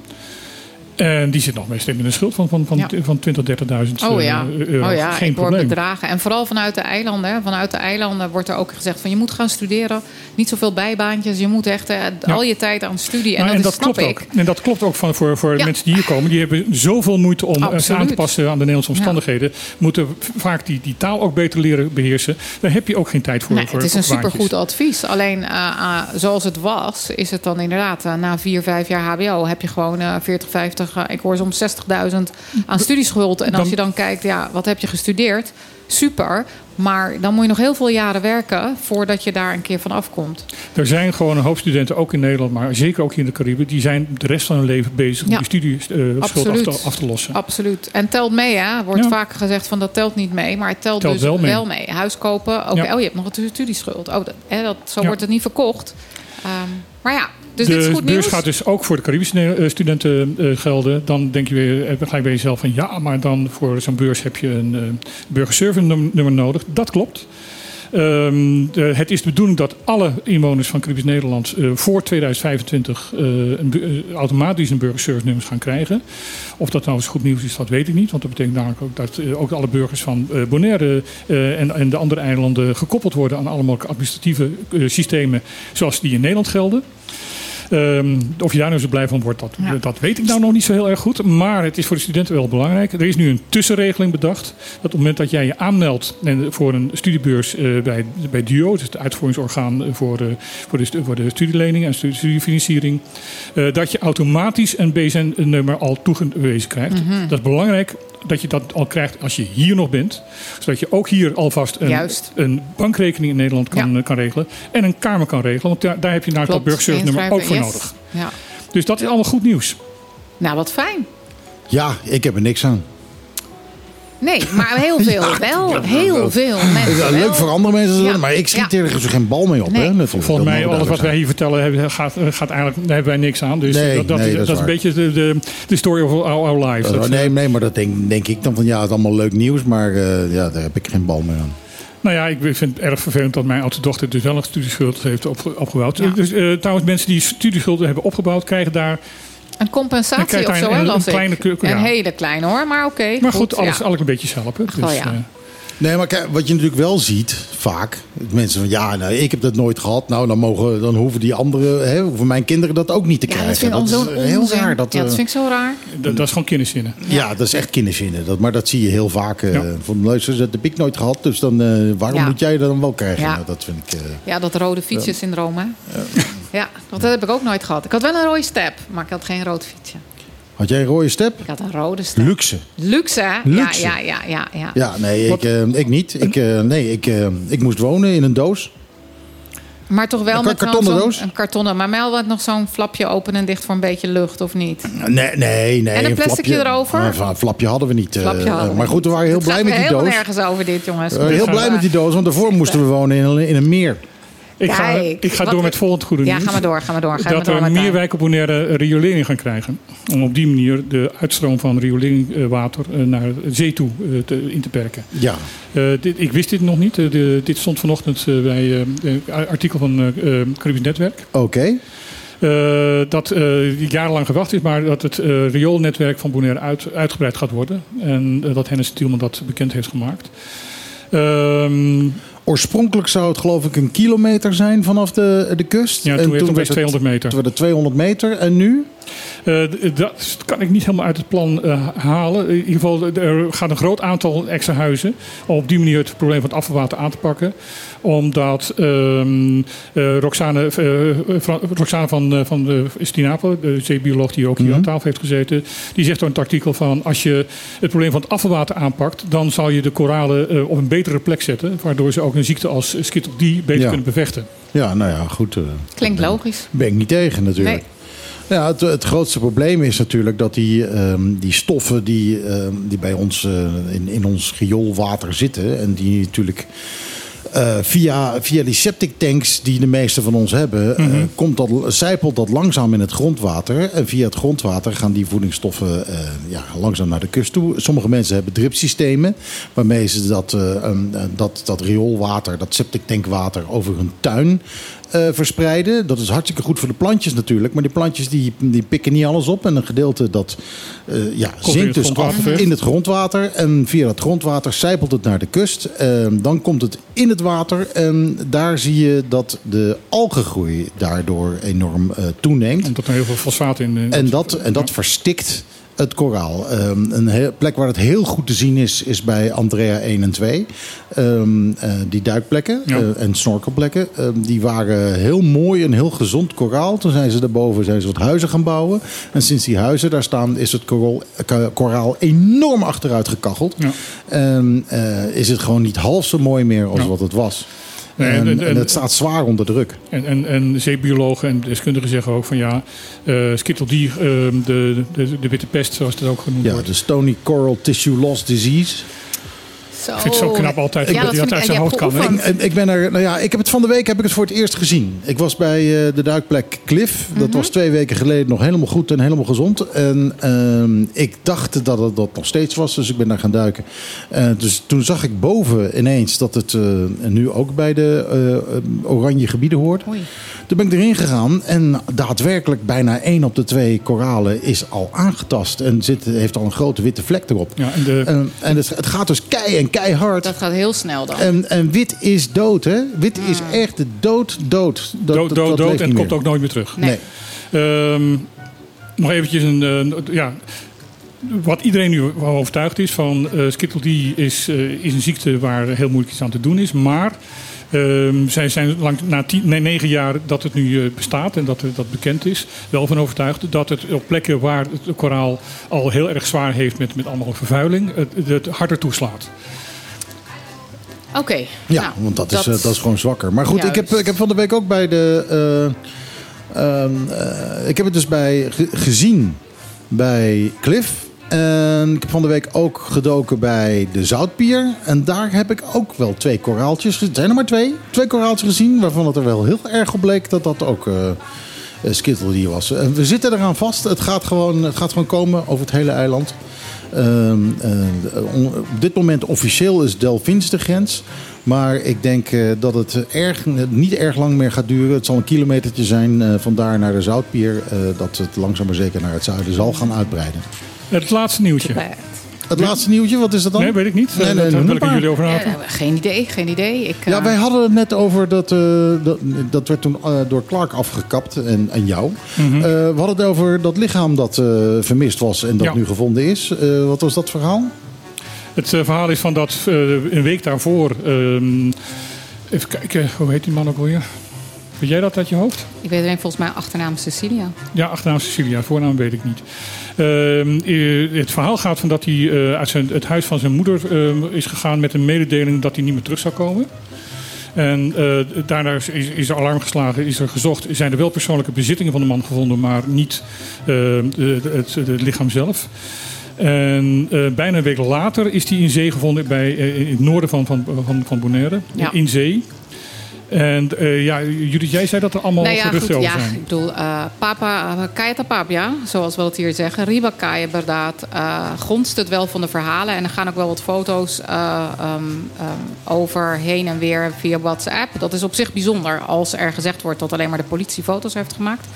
En die zit nog meestal in een schuld van, van, van, Ja. van 20, 30.000 Oh ja, eh, euro. oh ja Geen ik probleem. bedragen. En vooral vanuit de eilanden. hè. Vanuit de eilanden wordt er ook gezegd van je moet gaan studeren. Niet zoveel bijbaantjes. Je moet echt eh, al je tijd aan studie. En Nou, dat, is, snap klopt ik. ook. En dat klopt ook van, voor, voor mensen die hier komen. Die hebben zoveel moeite om eh, zich Absoluut. aan te passen aan de Nederlandse omstandigheden. Moeten vaak die, die taal ook beter leren beheersen. Daar heb je ook geen tijd voor. Nee, voor het is een supergoed advies. Alleen eh, eh, zoals het was, is het dan inderdaad eh, na vier, vijf jaar HBO heb je gewoon eh 40, 50, eh, ik hoor soms 60.000 aan studieschuld. En als je dan kijkt, ja, wat heb je gestudeerd? Super. Maar dan moet je nog heel veel jaren werken voordat je daar een keer van afkomt. Er zijn gewoon een hoop studenten, ook in Nederland, maar zeker ook hier in de Cariben. Die zijn de rest van hun leven bezig om die studieschuld af, Absoluut. te, af te lossen. Absoluut. En telt mee, hè? Wordt Ja. vaak gezegd van dat telt niet mee, maar het telt, Telt dus wel wel mee. Huis kopen, Ja. oh, je hebt nog een studieschuld. Oh, dat, hè, dat, zo wordt het niet verkocht. Ehm, maar ja, dus dit is de goed beurs nieuws. gaat dus ook voor de Caribische eh, studenten eh, gelden. Dan denk je weer eh, gelijk bij jezelf van ja, maar dan voor zo'n beurs heb je een burgerservice nummer, nodig. Dat klopt. Ehm, de- het is de bedoeling dat alle inwoners van Caribisch Nederland voor 2025 eh, een, automatisch een burgerservice nummers gaan krijgen. Of dat nou eens goed nieuws is, dat weet ik niet. Want dat betekent namelijk ook dat ook alle burgers van Bonaire en, en de andere eilanden gekoppeld worden aan alle mogelijke administratieve systemen zoals die in Nederland gelden. Ehm, of je daar nou zo blij van wordt, dat, Ja. dat weet ik nou nog niet zo heel erg goed. Maar het is voor de studenten wel belangrijk. Er is nu een tussenregeling bedacht. Dat op het moment dat jij je aanmeldt voor een studiebeurs eh, bij, bij DUO, dus het uitvoeringsorgaan voor, de voor, de, voor de studielening en studie- studiefinanciering, eh, dat je automatisch een BSN-nummer al toegewezen krijgt. Mhm. Dat is belangrijk dat je dat al krijgt als je hier nog bent. Zodat je ook hier alvast een, Juist. een bankrekening in Nederland kan, Ja. eh, kan regelen. En een kamer kan regelen. Want daar, daar heb je nou dat Klopt, burgerservice nummer ook voor nodig. Ja. Dus dat is allemaal goed nieuws. Nou, wat fijn. Ja, ik heb er niks aan. Nee, maar heel *laughs* veel. wel heel veel mensen. Leuk voor andere mensen, Ja. maar ik schiet Ja. er geen bal mee op. Nee. Hè, natuurlijk. Volgens mij, alles wat wij hier vertellen, gaat, gaat eigenlijk, daar hebben wij niks aan. Dus Nee, dat, dat, nee, is, dat is dat is een beetje de, de, de story of our, our life. zijn. Dat, nee, nee, maar dat denk, denk ik dan van ja, het is allemaal leuk nieuws, maar eh, ja, daar heb ik geen bal meer aan. Nou ja, ik vind het erg vervelend dat mijn oudste dochter dus wel een studieschuld heeft opge- opgebouwd. Ja. Dus, eh, trouwens, mensen die studieschulden hebben opgebouwd, krijgen daar... Een compensatie of zo, een- kleine ja. Een hele kleine hoor, maar oké. Maar goed, alles, ja. alles een beetje helpen. Dus, wel, ja. eh, Nee, maar kijk, wat je natuurlijk wel ziet, vaak, mensen van ja, nou, ik heb dat nooit gehad. Nou, dan, mogen, dan hoeven die anderen, hè, hoeven mijn kinderen dat ook niet te Ja, krijgen. dat vind is heel raar. Dat, ja, dat eh, vind ik zo raar. dat, dat is gewoon kinderzinnen. ja, dat is echt kinderzinnen. Dat, maar dat zie je heel vaak. Ja. Van luister, dat heb ik nooit gehad, dus dan, waarom Ja. moet jij dat dan wel krijgen? Ja. Nou, dat vind ik. eh, Ja, dat rode fietsje-syndroom, hè? Ja, want dat heb ik ook nooit gehad. Ik had wel een rode step, maar ik had geen rood fietsje. had jij een rode step? Ik had een rode step. Luxe. Luxe, hè? Luxe. Ja, ja, ja, ja, ja. Ja, nee, ik, eh, ik niet. Ik, eh, nee, ik, eh, ik moest wonen in een doos. Maar toch wel Een met kartonnen doos? Een kartonnen, maar wel wat nog zo'n flapje open en dicht voor een beetje lucht, of niet? Nee, nee, nee. En een plasticje flapje- erover? Een flapje hadden we niet. hadden we maar goed, we waren heel blij met die doos. nergens over dit, jongens. We heel blij met die doos, want daarvoor moesten we wonen in een, in een meer. Ik ga, Kijk, ik ga door met volgend goede Ja, nieuws. ga maar door, ga maar door. Ga maar dat door er meer wijken op Bonaire riolering gaan krijgen. Om op die manier de uitstroom van rioleringwater eh, naar de zee toe eh, te, in te perken. Ja, Eh, dit, ik wist dit nog niet. Eh, de- dit stond vanochtend eh, bij eh, een artikel van eh eh, Caribisch Netwerk. oké. Eh, dat eh, jarenlang gewacht is, maar dat het eh, rioolnetwerk van Bonaire uit, uitgebreid gaat worden. En eh, dat Hennis Tielman dat bekend heeft gemaakt. Oorspronkelijk zou het geloof ik een kilometer zijn vanaf de, de kust. Ja, toen werd het opeens werd 200 meter. Toen werd het 200 meter. En nu? Eh, dat kan ik niet helemaal uit het plan eh, halen. In ieder geval, er gaat een groot aantal extra huizen om op die manier het probleem van het afvalwater aan te pakken. Omdat ehm, eh, Roxane, eh, Fra- Roxane van, eh, van de Stinapo, de zeebioloog die ook hier aan tafel heeft gezeten, die zegt in het artikel van als je het probleem van het afvalwater aanpakt, dan zal je de koralen eh, op een betere plek zetten, waardoor ze ook een ziekte als D beter Ja. kunnen bevechten. Ja, nou ja, goed. eh, Klinkt logisch. ben ik niet tegen natuurlijk. Nee. Ja, het, het grootste probleem is natuurlijk dat die, ehm, die stoffen die, ehm, die bij ons eh, in, in ons rioolwater zitten... en die natuurlijk eh, via, via die septic tanks die de meeste van ons hebben... eh, komt dat, zijpelt dat langzaam in het grondwater. En via het grondwater gaan die voedingsstoffen eh, ja, langzaam naar de kust toe. Sommige mensen hebben dripsystemen... waarmee ze dat, dat, dat rioolwater, dat septic tankwater over hun tuin eh, verspreiden. Dat is hartstikke goed voor de plantjes natuurlijk. Maar die plantjes die, die pikken niet alles op. En een gedeelte dat eh, ja, zinkt dus af in het grondwater. En via dat grondwater zijpelt het naar de kust. Eh, dan komt het in het water. En daar zie je dat de algengroei daardoor enorm eh, toeneemt. Omdat er heel veel fosfaat in En dat, en dat verstikt het koraal. Ehm, een heel- plek waar het heel goed te zien is, is bij Andrea 1 en 2. Ehm, eh, die duikplekken Ja. eh, en snorkelplekken. ehm, die waren heel mooi en heel gezond koraal. Toen zijn ze daarboven zijn ze wat huizen gaan bouwen. En sinds die huizen daar staan, is het koraal, enorm achteruit gekacheld. Ja. En eh, is het gewoon niet half zo mooi meer als Ja. wat het was. Nee, en, en- en- en het staat zwaar onder druk. En, en, en zeebiologen en deskundigen zeggen ook van ja, eh Skittle D, eh, de, de, de witte pest zoals het ook genoemd Ja, wordt. de Stony Coral Tissue Loss Disease. Zo. vind het zo knap altijd dat Ja, hij dat uit ik- zijn hoofd je kan. Ik, ik ben er, nou ja, ik heb het van de week heb ik het voor het eerst gezien. Ik was bij eh, de duikplek Cliff. Dat Mhm. was twee weken geleden nog helemaal goed en helemaal gezond. En ehm, ik dacht dat het dat nog steeds was, dus ik ben daar gaan duiken. Eh, dus toen zag ik boven ineens dat het eh, nu ook bij de oranje gebieden hoort. Oei. Toen ben ik erin gegaan en daadwerkelijk bijna één op de twee koralen is al aangetast. En zit, heeft al een grote witte vlek erop. Ja, en de, En, en het, het gaat dus kei en keihard. Dat gaat heel snel dan. En, en wit is dood, hè? Wit is echt de dood, dood. Dat, dood, dat- dood, dat dood en komt ook nooit meer terug. Nee. Ehm, nog eventjes een, eh, ja, wat iedereen nu wel overtuigd is van eh Skittle D is, eh, is een ziekte waar heel moeilijk iets aan te doen is. Maar zij zijn lang, na tien, nee, negen jaar dat het nu eh, bestaat en dat het- dat bekend is, wel van overtuigd dat het op plekken waar het koraal al heel erg zwaar heeft met, met allemaal vervuiling, het, het harder toeslaat. Oké. Ja, nou, want dat is, eh, dat is gewoon zwakker. Maar goed, ik heb, ik heb van de week ook bij de... eh, ehm, eh, ik heb het dus bij ge- gezien bij Cliff. En ik heb van de week ook gedoken bij de Zoutpier. En daar heb ik ook wel twee koraaltjes. Het zijn er maar twee. Twee koraaltjes gezien, waarvan het er wel heel erg op bleek dat dat ook... eh eh, Skittle die was. En we zitten eraan vast. Het gaat gewoon, het gaat gewoon komen over het hele eiland. Ehm, eh, op dit moment officieel is Delphins de grens. Maar ik denk eh, dat het erg, niet erg lang meer gaat duren. Het zal een kilometertje zijn eh vandaar naar de Zoutpier. eh, dat het langzaam maar zeker naar het zuiden zal gaan uitbreiden. Het laatste nieuwtje. Het laatste nieuwtje, wat is dat dan? Nee, weet ik niet. Nee, Eh, nee, wil ik jullie over praten. Eh, geen idee, geen idee. Ik, Ja, eh, wij hadden het net over dat. eh, dat, dat werd toen eh, door Clark afgekapt en, en jou. Mhm. Eh, we hadden het over dat lichaam dat eh, vermist was en dat Ja. nu gevonden is. Eh, wat was dat verhaal? Het eh, verhaal is van dat eh, een week daarvoor. ehm, even kijken, hoe heet die man ook alweer? Weet jij dat uit je hoofd? ik weet alleen volgens mij achternaam Cecilia. Ja, achternaam Cecilia, voornaam weet ik niet. Ehm, eh, het verhaal gaat van dat hij eh, uit zijn, het huis van zijn moeder ehm, is gegaan met een mededeling dat hij niet meer terug zou komen. En eh, daarna is, is er alarm geslagen, is er gezocht. Zijn er wel persoonlijke bezittingen van de man gevonden, maar niet ehm, het, het lichaam zelf. En bijna een week later is hij in zee gevonden bij, in het noorden van, van, van, van Bonaire. Ja. In zee. En eh, ja, Judith, jij zei dat er allemaal nou ja, geruchten goed, over ja, zijn. ik bedoel, papa, uh, kaya tapapia, zoals we het hier zeggen. Riba kaya inderdaad, gonst het wel van de verhalen. En er gaan ook wel wat foto's ehm, over heen en weer via WhatsApp. Dat is op zich bijzonder als er gezegd wordt dat alleen maar de politie foto's heeft gemaakt.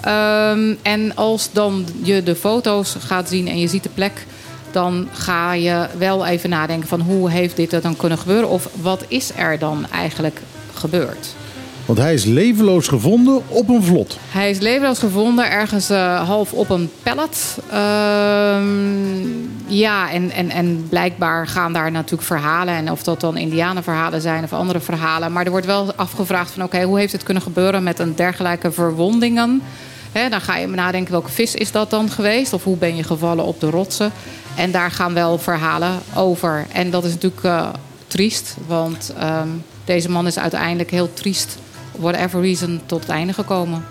Ehm, en als dan je de foto's gaat zien en je ziet de plek, dan ga je wel even nadenken van hoe heeft dit er dan kunnen gebeuren? Of wat is er dan eigenlijk gebeurd? Want hij is levenloos gevonden op een vlot. Hij is levenloos gevonden, ergens eh, half op een pallet. Ehm, ja, en, en, en blijkbaar gaan daar natuurlijk verhalen. En of dat dan indianenverhalen zijn of andere verhalen. Maar er wordt wel afgevraagd van... oké, hoe heeft het kunnen gebeuren met een dergelijke verwondingen? Hè, dan ga je nadenken, welke vis is dat dan geweest? Of hoe ben je gevallen op de rotsen? En daar gaan wel verhalen over. En dat is natuurlijk eh, triest. Want ehm, deze man is uiteindelijk heel triest... whatever reason, tot het einde gekomen.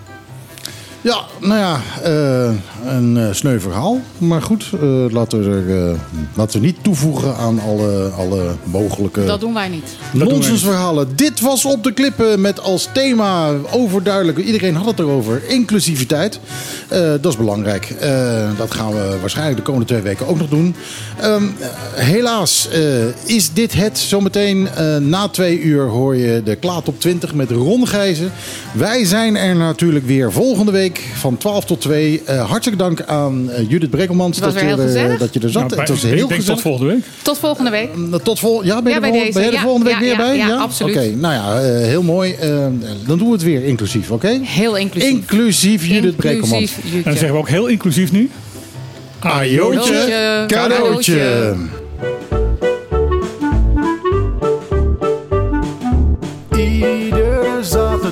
Ja, nou ja, eh, een eh, sneu verhaal. Maar goed, eh, laten, we er, laten we niet toevoegen aan alle, alle mogelijke Dat doen wij niet. nonsensverhalen. Dit was op de klippen met als thema overduidelijk. Iedereen had het erover. Inclusiviteit. Dat is belangrijk. Dat gaan we waarschijnlijk de komende twee weken ook nog doen. Ehm, helaas is dit het. Zometeen na twee uur hoor je de Klaat op 20 met Ron Gijzen. Wij zijn er natuurlijk weer volgende week van 12 tot 2. Eh, hartelijk dank aan eh, Judith was dat, je, er- gezellig. dat je er zat. Nou, het was heel ik denk tot volgende week. Tot volgende week. Tot vol ja, ben je, Ja, bij vol- deze. ben je Ja, volgende week ja, weer ja, bij? ja, absoluut. Oké, nou ja, eh, heel mooi. Eh, dan doen we het weer inclusief, oké? Heel inclusief. Inclusief Judith Brekkelmans. Inclusief En Jutje. dan zeggen we ook heel inclusief nu. Ajootje, Cadeautje.